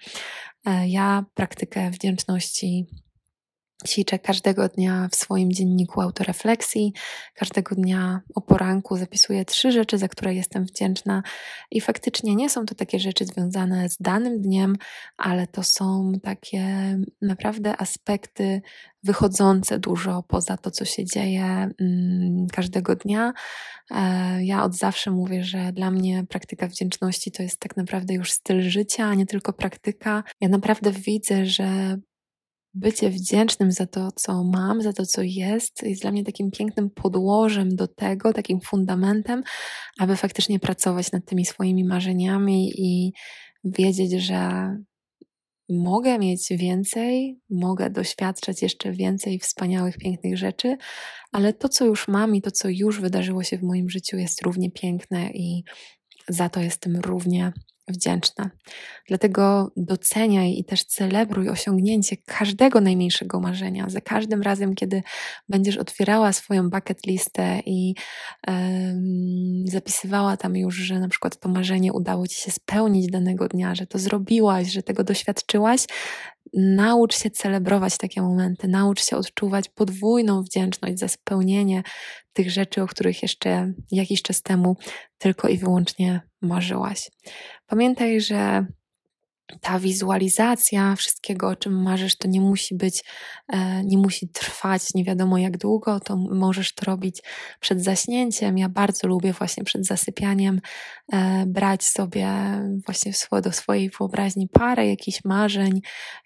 Speaker 1: E, ja praktykę wdzięczności Ćwiczę każdego dnia w swoim dzienniku autorefleksji. Każdego dnia o poranku zapisuję trzy rzeczy, za które jestem wdzięczna. I faktycznie nie są to takie rzeczy związane z danym dniem, ale to są takie naprawdę aspekty wychodzące dużo poza to, co się dzieje mm, każdego dnia. E, ja od zawsze mówię, że dla mnie praktyka wdzięczności to jest tak naprawdę już styl życia, a nie tylko praktyka. Ja naprawdę widzę, że bycie wdzięcznym za to, co mam, za to, co jest, jest dla mnie takim pięknym podłożem do tego, takim fundamentem, aby faktycznie pracować nad tymi swoimi marzeniami i wiedzieć, że mogę mieć więcej, mogę doświadczać jeszcze więcej wspaniałych, pięknych rzeczy, ale to, co już mam i to, co już wydarzyło się w moim życiu, jest równie piękne i za to jestem równie wdzięczna. Dlatego doceniaj i też celebruj osiągnięcie każdego najmniejszego marzenia. Za każdym razem, kiedy będziesz otwierała swoją bucket listę i zapisywała tam już, że na przykład to marzenie udało ci się spełnić danego dnia, że to zrobiłaś, że tego doświadczyłaś, naucz się celebrować takie momenty, naucz się odczuwać podwójną wdzięczność za spełnienie tych rzeczy, o których jeszcze jakiś czas temu tylko i wyłącznie marzyłaś. Pamiętaj, że ta wizualizacja wszystkiego, o czym marzysz, to nie musi być, e, nie musi trwać nie wiadomo jak długo, to możesz to robić przed zaśnięciem. Ja bardzo lubię właśnie przed zasypianiem e, brać sobie właśnie do swojej wyobraźni parę jakichś marzeń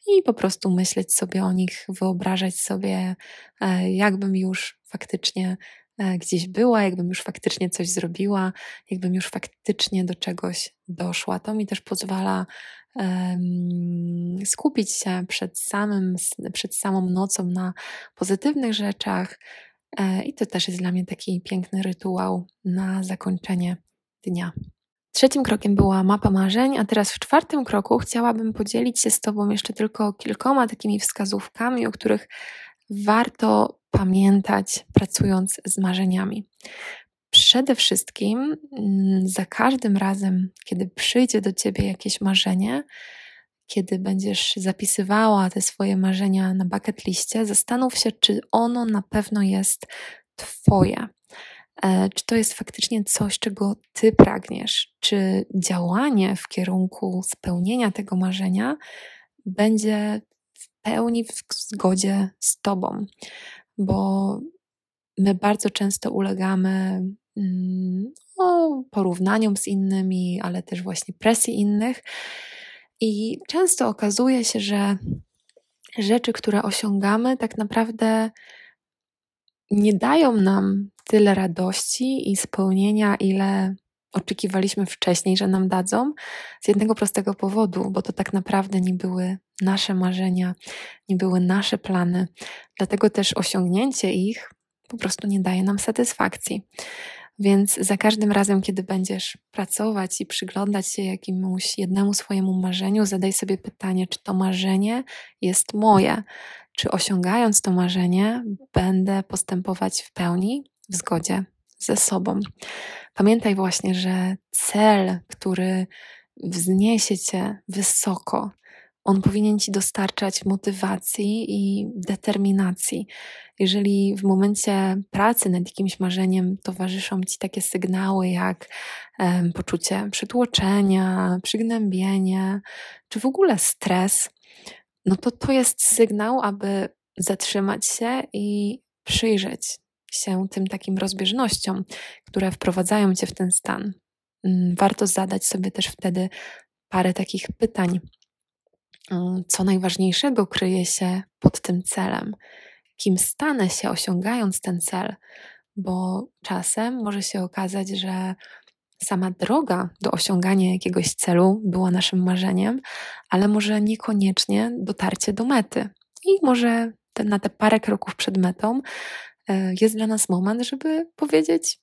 Speaker 1: i po prostu myśleć sobie o nich, wyobrażać sobie, e, jakbym już faktycznie gdzieś była, jakbym już faktycznie coś zrobiła, jakbym już faktycznie do czegoś doszła. To mi też pozwala skupić się przed, samym, przed samą nocą na pozytywnych rzeczach. E, I to też jest dla mnie taki piękny rytuał na zakończenie dnia. Trzecim krokiem była mapa marzeń, a teraz w czwartym kroku chciałabym podzielić się z Tobą jeszcze tylko kilkoma takimi wskazówkami, o których warto pamiętać pracując z marzeniami. Przede wszystkim, mm, za każdym razem, kiedy przyjdzie do ciebie jakieś marzenie, kiedy będziesz zapisywała te swoje marzenia na bucket liście, zastanów się, czy ono na pewno jest Twoje. E, czy to jest faktycznie coś, czego Ty pragniesz? Czy działanie w kierunku spełnienia tego marzenia będzie w pełni w zgodzie z Tobą? Bo my bardzo często ulegamy no, porównaniom z innymi, ale też właśnie presji innych. I często okazuje się, że rzeczy, które osiągamy, tak naprawdę nie dają nam tyle radości i spełnienia, ile oczekiwaliśmy wcześniej, że nam dadzą, z jednego prostego powodu, bo to tak naprawdę nie były nasze marzenia, nie były nasze plany. Dlatego też osiągnięcie ich po prostu nie daje nam satysfakcji. Więc za każdym razem, kiedy będziesz pracować i przyglądać się jakiemuś jednemu swojemu marzeniu, zadaj sobie pytanie, czy to marzenie jest moje, czy osiągając to marzenie, będę postępować w pełni w zgodzie ze sobą. Pamiętaj właśnie, że cel, który wzniesie cię wysoko, on powinien ci dostarczać motywacji i determinacji. Jeżeli w momencie pracy nad jakimś marzeniem towarzyszą ci takie sygnały jak um, poczucie przytłoczenia, przygnębienie, czy w ogóle stres, no to to jest sygnał, aby zatrzymać się i przyjrzeć się tym takim rozbieżnościom, które wprowadzają cię w ten stan. Mm, warto zadać sobie też wtedy parę takich pytań. Co najważniejszego kryje się pod tym celem? Kim stanę się osiągając ten cel? Bo czasem może się okazać, że sama droga do osiągania jakiegoś celu była naszym marzeniem, ale może niekoniecznie dotarcie do mety. I może te, na te parę kroków przed metą jest dla nas moment, żeby powiedzieć: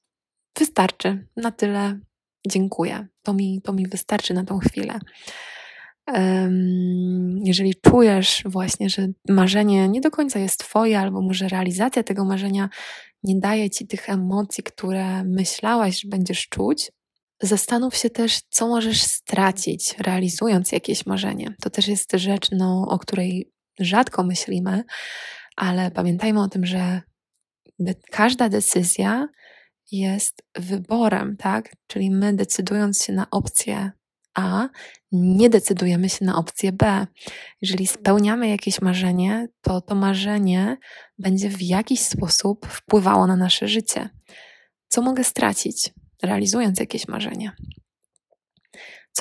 Speaker 1: Wystarczy, na tyle dziękuję. To mi, to mi wystarczy na tą chwilę. Jeżeli czujesz właśnie, że marzenie nie do końca jest Twoje, albo może realizacja tego marzenia nie daje Ci tych emocji, które myślałaś, że będziesz czuć, Zastanów się też, co możesz stracić, realizując jakieś marzenie. To też jest rzecz, no, o której rzadko myślimy, ale pamiętajmy o tym, że de każda decyzja jest wyborem, tak? Czyli my decydując się na opcję A, nie decydujemy się na opcję B. Jeżeli spełniamy jakieś marzenie, to to marzenie będzie w jakiś sposób wpływało na nasze życie. Co mogę stracić? realizując jakieś marzenie.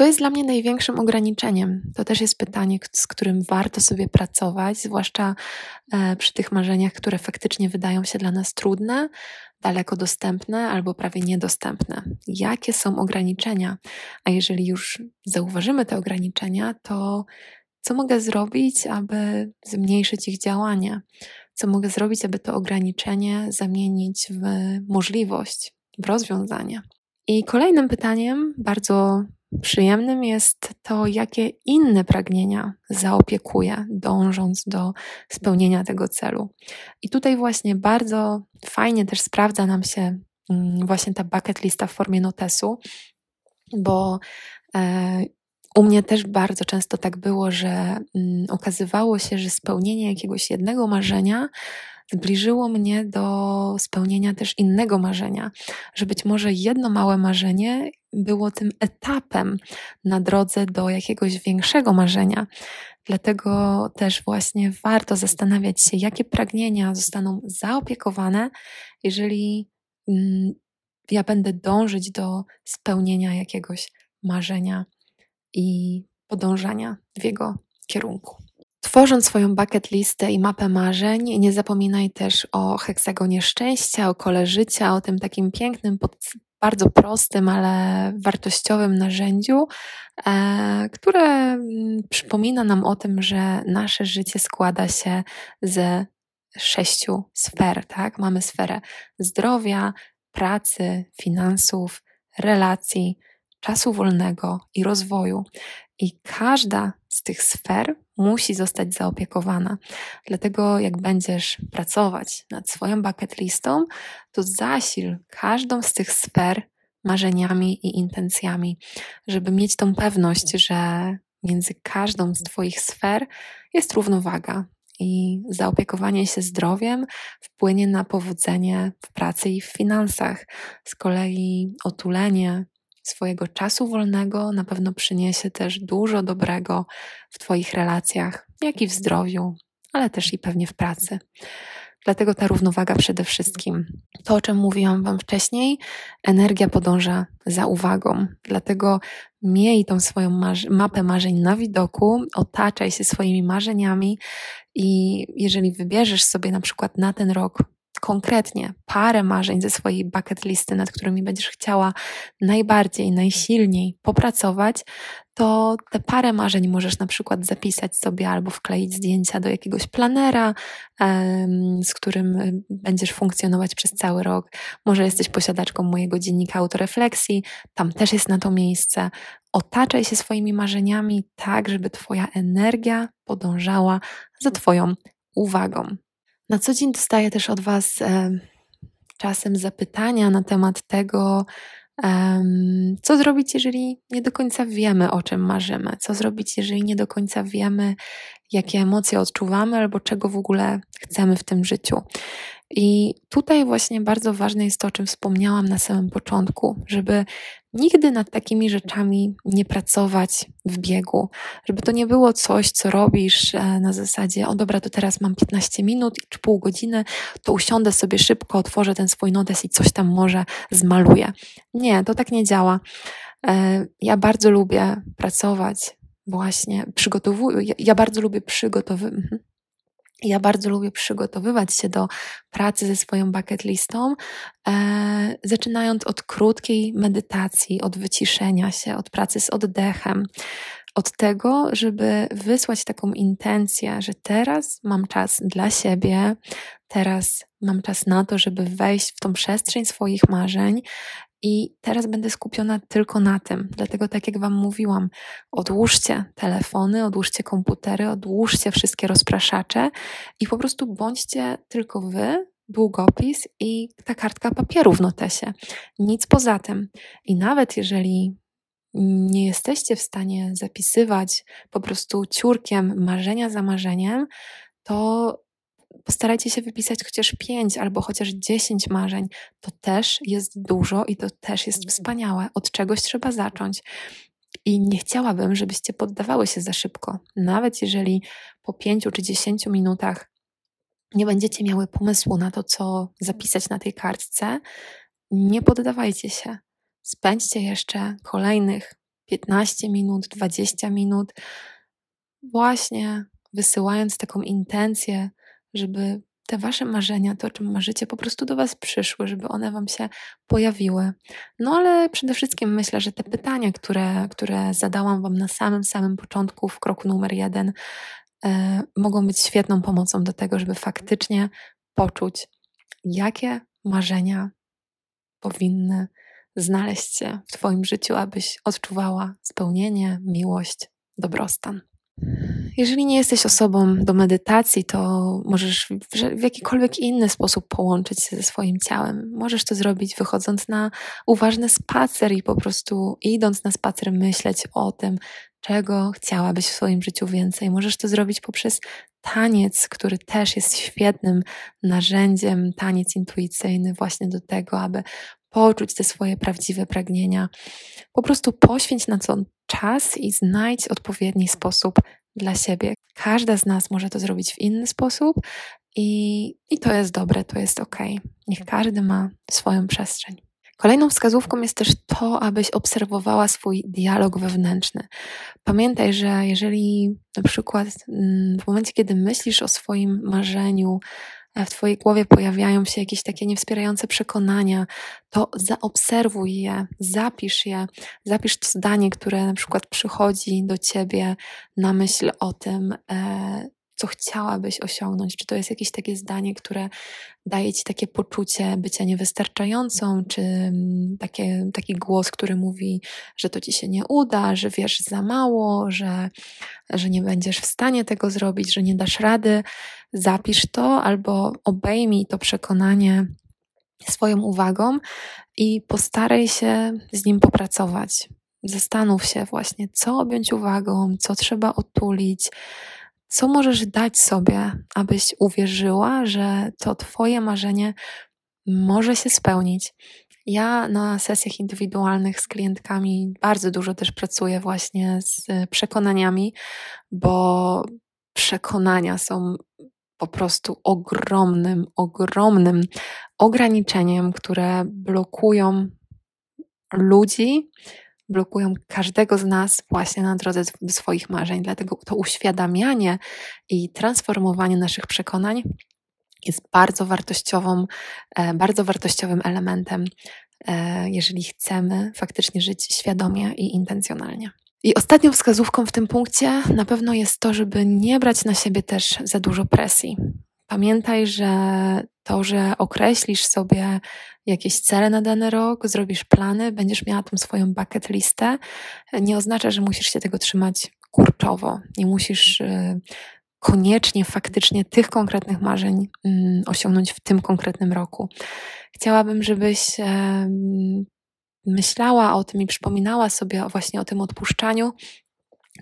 Speaker 1: Co jest dla mnie największym ograniczeniem? To też jest pytanie, z którym warto sobie pracować, zwłaszcza e, przy tych marzeniach, które faktycznie wydają się dla nas trudne, daleko dostępne albo prawie niedostępne. Jakie są ograniczenia? A jeżeli już zauważymy te ograniczenia, to co mogę zrobić, aby zmniejszyć ich działanie? Co mogę zrobić, aby to ograniczenie zamienić w możliwość, w rozwiązanie. I kolejnym pytaniem, bardzo przyjemnym, jest to, jakie inne pragnienia zaopiekuję, dążąc do spełnienia tego celu. I tutaj właśnie bardzo fajnie też sprawdza nam się mm, właśnie ta bucket lista w formie notesu, bo e, u mnie też bardzo często tak było, że mm, okazywało się, że spełnienie jakiegoś jednego marzenia zbliżyło mnie do spełnienia też innego marzenia, że być może jedno małe marzenie było tym etapem na drodze do jakiegoś większego marzenia. Dlatego też właśnie warto zastanawiać się, jakie pragnienia zostaną zaopiekowane, jeżeli mm, ja będę dążyć do spełnienia jakiegoś marzenia i podążania w jego kierunku. Tworząc swoją bucket listę i mapę marzeń, nie zapominaj też o heksagonie szczęścia, o kole życia, o tym takim pięknym, bardzo prostym, ale wartościowym narzędziu, e, które mm, przypomina nam o tym, że nasze życie składa się ze sześciu sfer, tak? Mamy sferę zdrowia, pracy, finansów, relacji, czasu wolnego i rozwoju. I każda z tych sfer musi zostać zaopiekowana. Dlatego, jak będziesz pracować nad swoją bucket listą, to zasil każdą z tych sfer marzeniami i intencjami, żeby mieć tą pewność, że między każdą z Twoich sfer jest równowaga. I zaopiekowanie się zdrowiem wpłynie na powodzenie w pracy i w finansach. Z kolei otulenie swojego czasu wolnego na pewno przyniesie też dużo dobrego w Twoich relacjach, jak i w zdrowiu, ale też i pewnie w pracy. Dlatego ta równowaga przede wszystkim. to, o czym mówiłam Wam wcześniej, energia podąża za uwagą. Dlatego miej tą swoją mapę marzeń na widoku, otaczaj się swoimi marzeniami i jeżeli wybierzesz sobie na przykład na ten rok konkretnie parę marzeń ze swojej bucket listy, nad którymi będziesz chciała najbardziej, najsilniej popracować, to te parę marzeń możesz na przykład zapisać sobie albo wkleić zdjęcia do jakiegoś planera, z którym y, będziesz funkcjonować przez cały rok. Może jesteś posiadaczką mojego dziennika autorefleksji, tam też jest na to miejsce. Otaczaj się swoimi marzeniami tak, żeby Twoja energia podążała za Twoją uwagą. Na co dzień dostaję też od Was czasem zapytania na temat tego, co zrobić, jeżeli nie do końca wiemy, o czym marzymy, co zrobić, jeżeli nie do końca wiemy, jakie emocje odczuwamy albo czego w ogóle chcemy w tym życiu. I tutaj właśnie bardzo ważne jest to, o czym wspomniałam na samym początku, żeby nigdy nad takimi rzeczami nie pracować w biegu, żeby to nie było coś, co robisz e, na zasadzie, o dobra, to teraz mam 15 minut czy pół godziny, to usiądę sobie szybko, otworzę ten swój notes i coś tam może zmaluję. Nie, to tak nie działa. E, ja bardzo lubię pracować właśnie, przygotowuję, ja bardzo lubię przygotowywać. Ja bardzo lubię przygotowywać się do pracy ze swoją bucket listą, e, zaczynając od krótkiej medytacji, od wyciszenia się, od pracy z oddechem, od tego, żeby wysłać taką intencję, że teraz mam czas dla siebie, teraz mam czas na to, żeby wejść w tą przestrzeń swoich marzeń i teraz będę skupiona tylko na tym. Dlatego, tak jak Wam mówiłam, odłóżcie telefony, odłóżcie komputery, odłóżcie wszystkie rozpraszacze i po prostu bądźcie tylko Wy, długopis i ta kartka papieru w notesie. Nic poza tym. I nawet jeżeli nie jesteście w stanie zapisywać po prostu ciurkiem marzenia za marzeniem, to postarajcie się wypisać chociaż pięć albo chociaż dziesięć marzeń. To też jest dużo i to też jest mhm. wspaniałe. Od czegoś trzeba zacząć. I nie chciałabym, żebyście poddawały się za szybko. Nawet jeżeli po pięciu czy dziesięciu minutach nie będziecie miały pomysłu na to, co zapisać na tej kartce, nie poddawajcie się. Spędźcie jeszcze kolejnych 15 minut, 20 minut, właśnie wysyłając taką intencję żeby te wasze marzenia, to o czym marzycie, po prostu do was przyszły, żeby one wam się pojawiły. No ale przede wszystkim myślę, że te pytania, które, które zadałam wam na samym, samym początku, w kroku numer jeden, e, mogą być świetną pomocą do tego, żeby faktycznie poczuć, jakie marzenia powinny znaleźć się w Twoim życiu, abyś odczuwała spełnienie, miłość, dobrostan. Jeżeli nie jesteś osobą do medytacji, to możesz w jakikolwiek inny sposób połączyć się ze swoim ciałem. Możesz to zrobić wychodząc na uważny spacer i po prostu idąc na spacer myśleć o tym, czego chciałabyś w swoim życiu więcej. Możesz to zrobić poprzez taniec, który też jest świetnym narzędziem, taniec intuicyjny właśnie do tego, aby poczuć te swoje prawdziwe pragnienia. Po prostu poświęć na to czas i znajdź odpowiedni sposób dla siebie. Każda z nas może to zrobić w inny sposób i, i to jest dobre, to jest ok. Niech każdy ma swoją przestrzeń. Kolejną wskazówką jest też to, abyś obserwowała swój dialog wewnętrzny. Pamiętaj, że jeżeli na przykład mm, w momencie, kiedy myślisz o swoim marzeniu, w Twojej głowie pojawiają się jakieś takie niewspierające przekonania, to zaobserwuj je, zapisz je, zapisz to zdanie, które na przykład przychodzi do Ciebie na myśl o tym, e, co chciałabyś osiągnąć? Czy to jest jakieś takie zdanie, które daje ci takie poczucie bycia niewystarczającą, czy mm, takie, taki głos, który mówi, że to ci się nie uda, że wiesz za mało, że, że nie będziesz w stanie tego zrobić, że nie dasz rady? Zapisz to albo obejmij to przekonanie swoją uwagą i postaraj się z nim popracować. Zastanów się właśnie, co objąć uwagą, co trzeba otulić, co możesz dać sobie, abyś uwierzyła, że to Twoje marzenie może się spełnić? Ja na sesjach indywidualnych z klientkami bardzo dużo też pracuję właśnie z przekonaniami, bo przekonania są po prostu ogromnym, ogromnym ograniczeniem, które blokują ludzi, blokują każdego z nas właśnie na drodze do swoich marzeń. Dlatego to uświadamianie i transformowanie naszych przekonań jest bardzo wartościową, e, bardzo wartościowym elementem, e, jeżeli chcemy faktycznie żyć świadomie i intencjonalnie. I ostatnią wskazówką w tym punkcie na pewno jest to, żeby nie brać na siebie też za dużo presji. Pamiętaj, że to, że określisz sobie jakieś cele na dany rok, zrobisz plany, będziesz miała tą swoją bucket listę, nie oznacza, że musisz się tego trzymać kurczowo. Nie musisz y, koniecznie faktycznie tych konkretnych marzeń mm, osiągnąć w tym konkretnym roku. Chciałabym, żebyś myślała o tym i przypominała sobie właśnie o tym odpuszczaniu,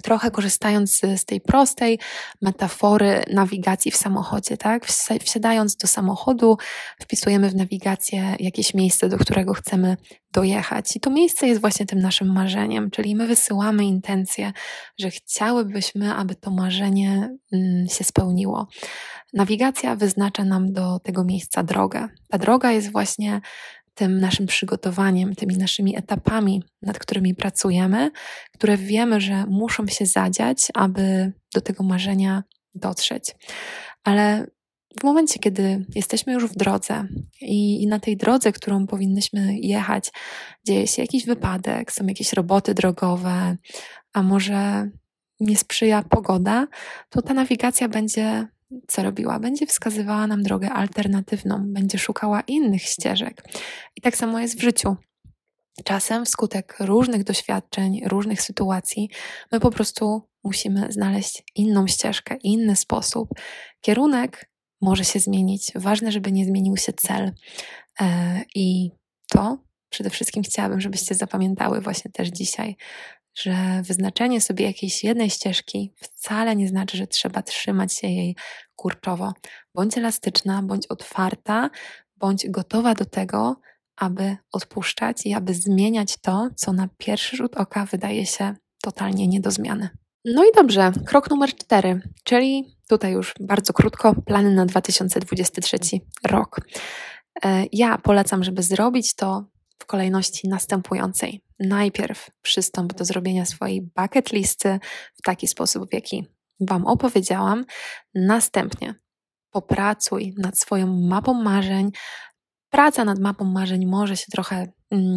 Speaker 1: trochę korzystając z, tej prostej metafory nawigacji w samochodzie, tak? Wsiadając do samochodu, wpisujemy w nawigację jakieś miejsce, do którego chcemy dojechać. I to miejsce jest właśnie tym naszym marzeniem, czyli my wysyłamy intencję, że chciałybyśmy, aby to marzenie mm, się spełniło. Nawigacja wyznacza nam do tego miejsca drogę. Ta droga jest właśnie tym naszym przygotowaniem, tymi naszymi etapami, nad którymi pracujemy, które wiemy, że muszą się zadziać, aby do tego marzenia dotrzeć. Ale w momencie, kiedy jesteśmy już w drodze i, i, na tej drodze, którą powinnyśmy jechać, dzieje się jakiś wypadek, są jakieś roboty drogowe, a może nie sprzyja pogoda, to ta nawigacja będzie co robiła? Będzie wskazywała nam drogę alternatywną, będzie szukała innych ścieżek. I tak samo jest w życiu. Czasem wskutek różnych doświadczeń, różnych sytuacji, my po prostu musimy znaleźć inną ścieżkę, inny sposób. Kierunek może się zmienić. Ważne, żeby nie zmienił się cel. E, I to przede wszystkim chciałabym, żebyście zapamiętały właśnie też dzisiaj, że wyznaczenie sobie jakiejś jednej ścieżki wcale nie znaczy, że trzeba trzymać się jej kurczowo. Bądź elastyczna, bądź otwarta, bądź gotowa do tego, aby odpuszczać i aby zmieniać to, co na pierwszy rzut oka wydaje się totalnie nie do zmiany. No i dobrze, krok numer cztery, czyli tutaj już bardzo krótko, plany na 2023 rok. E, ja polecam, żeby zrobić to w kolejności następującej. Najpierw przystąp do zrobienia swojej bucket listy w taki sposób, w jaki Wam opowiedziałam. Następnie popracuj nad swoją mapą marzeń. Praca nad mapą marzeń może się trochę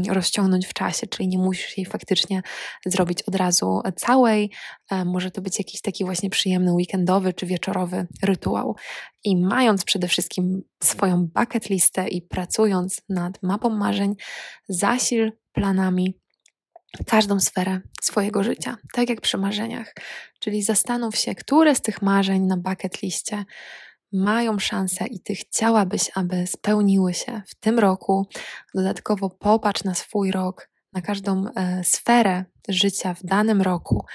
Speaker 1: rozciągnąć w czasie, czyli nie musisz jej faktycznie zrobić od razu całej. E, może to być jakiś taki właśnie przyjemny weekendowy czy wieczorowy rytuał. I mając przede wszystkim swoją bucket listę i pracując nad mapą marzeń, zasil planami każdą sferę swojego życia, tak jak przy marzeniach. Czyli zastanów się, które z tych marzeń na bucket liście mają szansę i ty chciałabyś, aby spełniły się w tym roku. Dodatkowo popatrz na swój rok, na każdą e, sferę życia w danym roku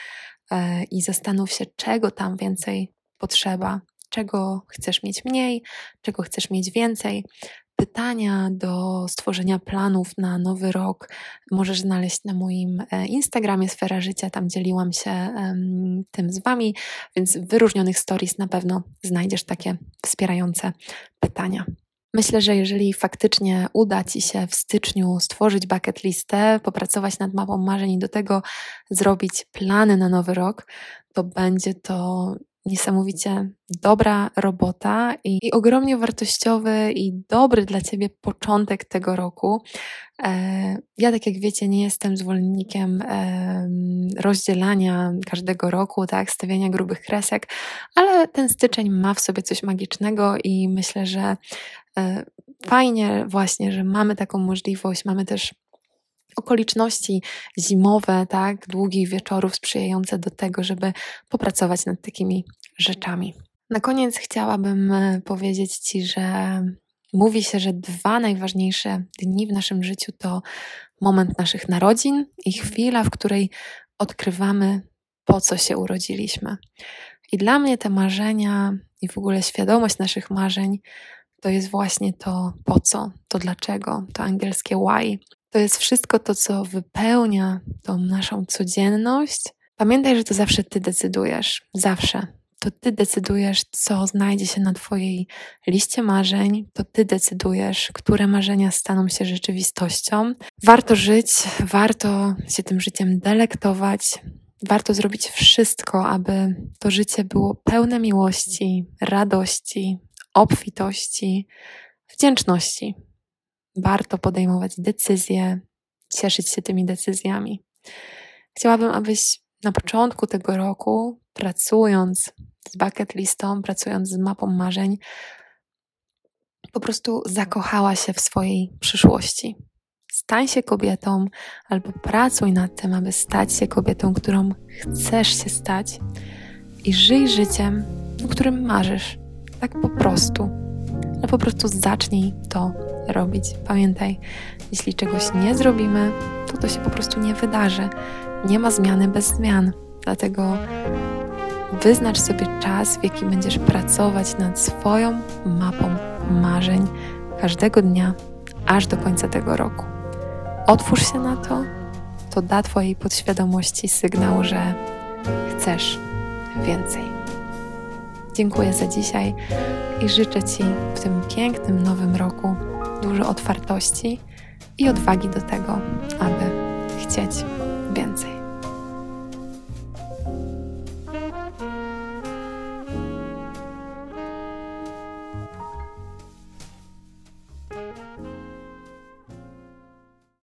Speaker 1: e, i zastanów się, czego tam więcej potrzeba, czego chcesz mieć mniej, czego chcesz mieć więcej, pytania do stworzenia planów na nowy rok możesz znaleźć na moim e, Instagramie Sfera Życia. Tam dzieliłam się tym z Wami, więc w wyróżnionych stories na pewno znajdziesz takie wspierające pytania. Myślę, że jeżeli faktycznie uda Ci się w styczniu stworzyć bucket listę, popracować nad mapą marzeń i do tego zrobić plany na nowy rok, to będzie to niesamowicie dobra robota i, i, ogromnie wartościowy i dobry dla Ciebie początek tego roku. E, ja, tak jak wiecie, nie jestem zwolennikiem e, rozdzielania każdego roku, tak, stawiania grubych kresek, ale ten styczeń ma w sobie coś magicznego i myślę, że e, fajnie właśnie, że mamy taką możliwość, mamy też okoliczności zimowe, tak, długich wieczorów sprzyjające do tego, żeby popracować nad takimi rzeczami. Na koniec chciałabym e, powiedzieć Ci, że mówi się, że dwa najważniejsze dni w naszym życiu to moment naszych narodzin i chwila, w której odkrywamy, po co się urodziliśmy. I dla mnie te marzenia i w ogóle świadomość naszych marzeń to jest właśnie to po co, to dlaczego, to angielskie why. To jest wszystko to, co wypełnia tą naszą codzienność. Pamiętaj, że to zawsze ty decydujesz, zawsze. to Ty decydujesz, co znajdzie się na Twojej liście marzeń, to Ty decydujesz, które marzenia staną się rzeczywistością. Warto żyć, warto się tym życiem delektować, warto zrobić wszystko, aby to życie było pełne miłości, radości, obfitości, wdzięczności. Warto podejmować decyzje, cieszyć się tymi decyzjami. Chciałabym, abyś na początku tego roku, pracując z bucket listą, pracując z mapą marzeń, po prostu zakochała się w swojej przyszłości. Stań się kobietą albo pracuj nad tym, aby stać się kobietą, którą chcesz się stać i żyj życiem, o którym marzysz. Tak po prostu. Ale po prostu zacznij to robić. Pamiętaj, jeśli czegoś nie zrobimy, to to się po prostu nie wydarzy. Nie ma zmiany bez zmian. Dlatego wyznacz sobie czas, w jaki będziesz pracować nad swoją mapą marzeń każdego dnia, aż do końca tego roku. Otwórz się na to, to da Twojej podświadomości sygnał, że chcesz więcej. Dziękuję za dzisiaj i życzę Ci w tym pięknym nowym roku dużo otwartości i odwagi do tego, aby chcieć więcej.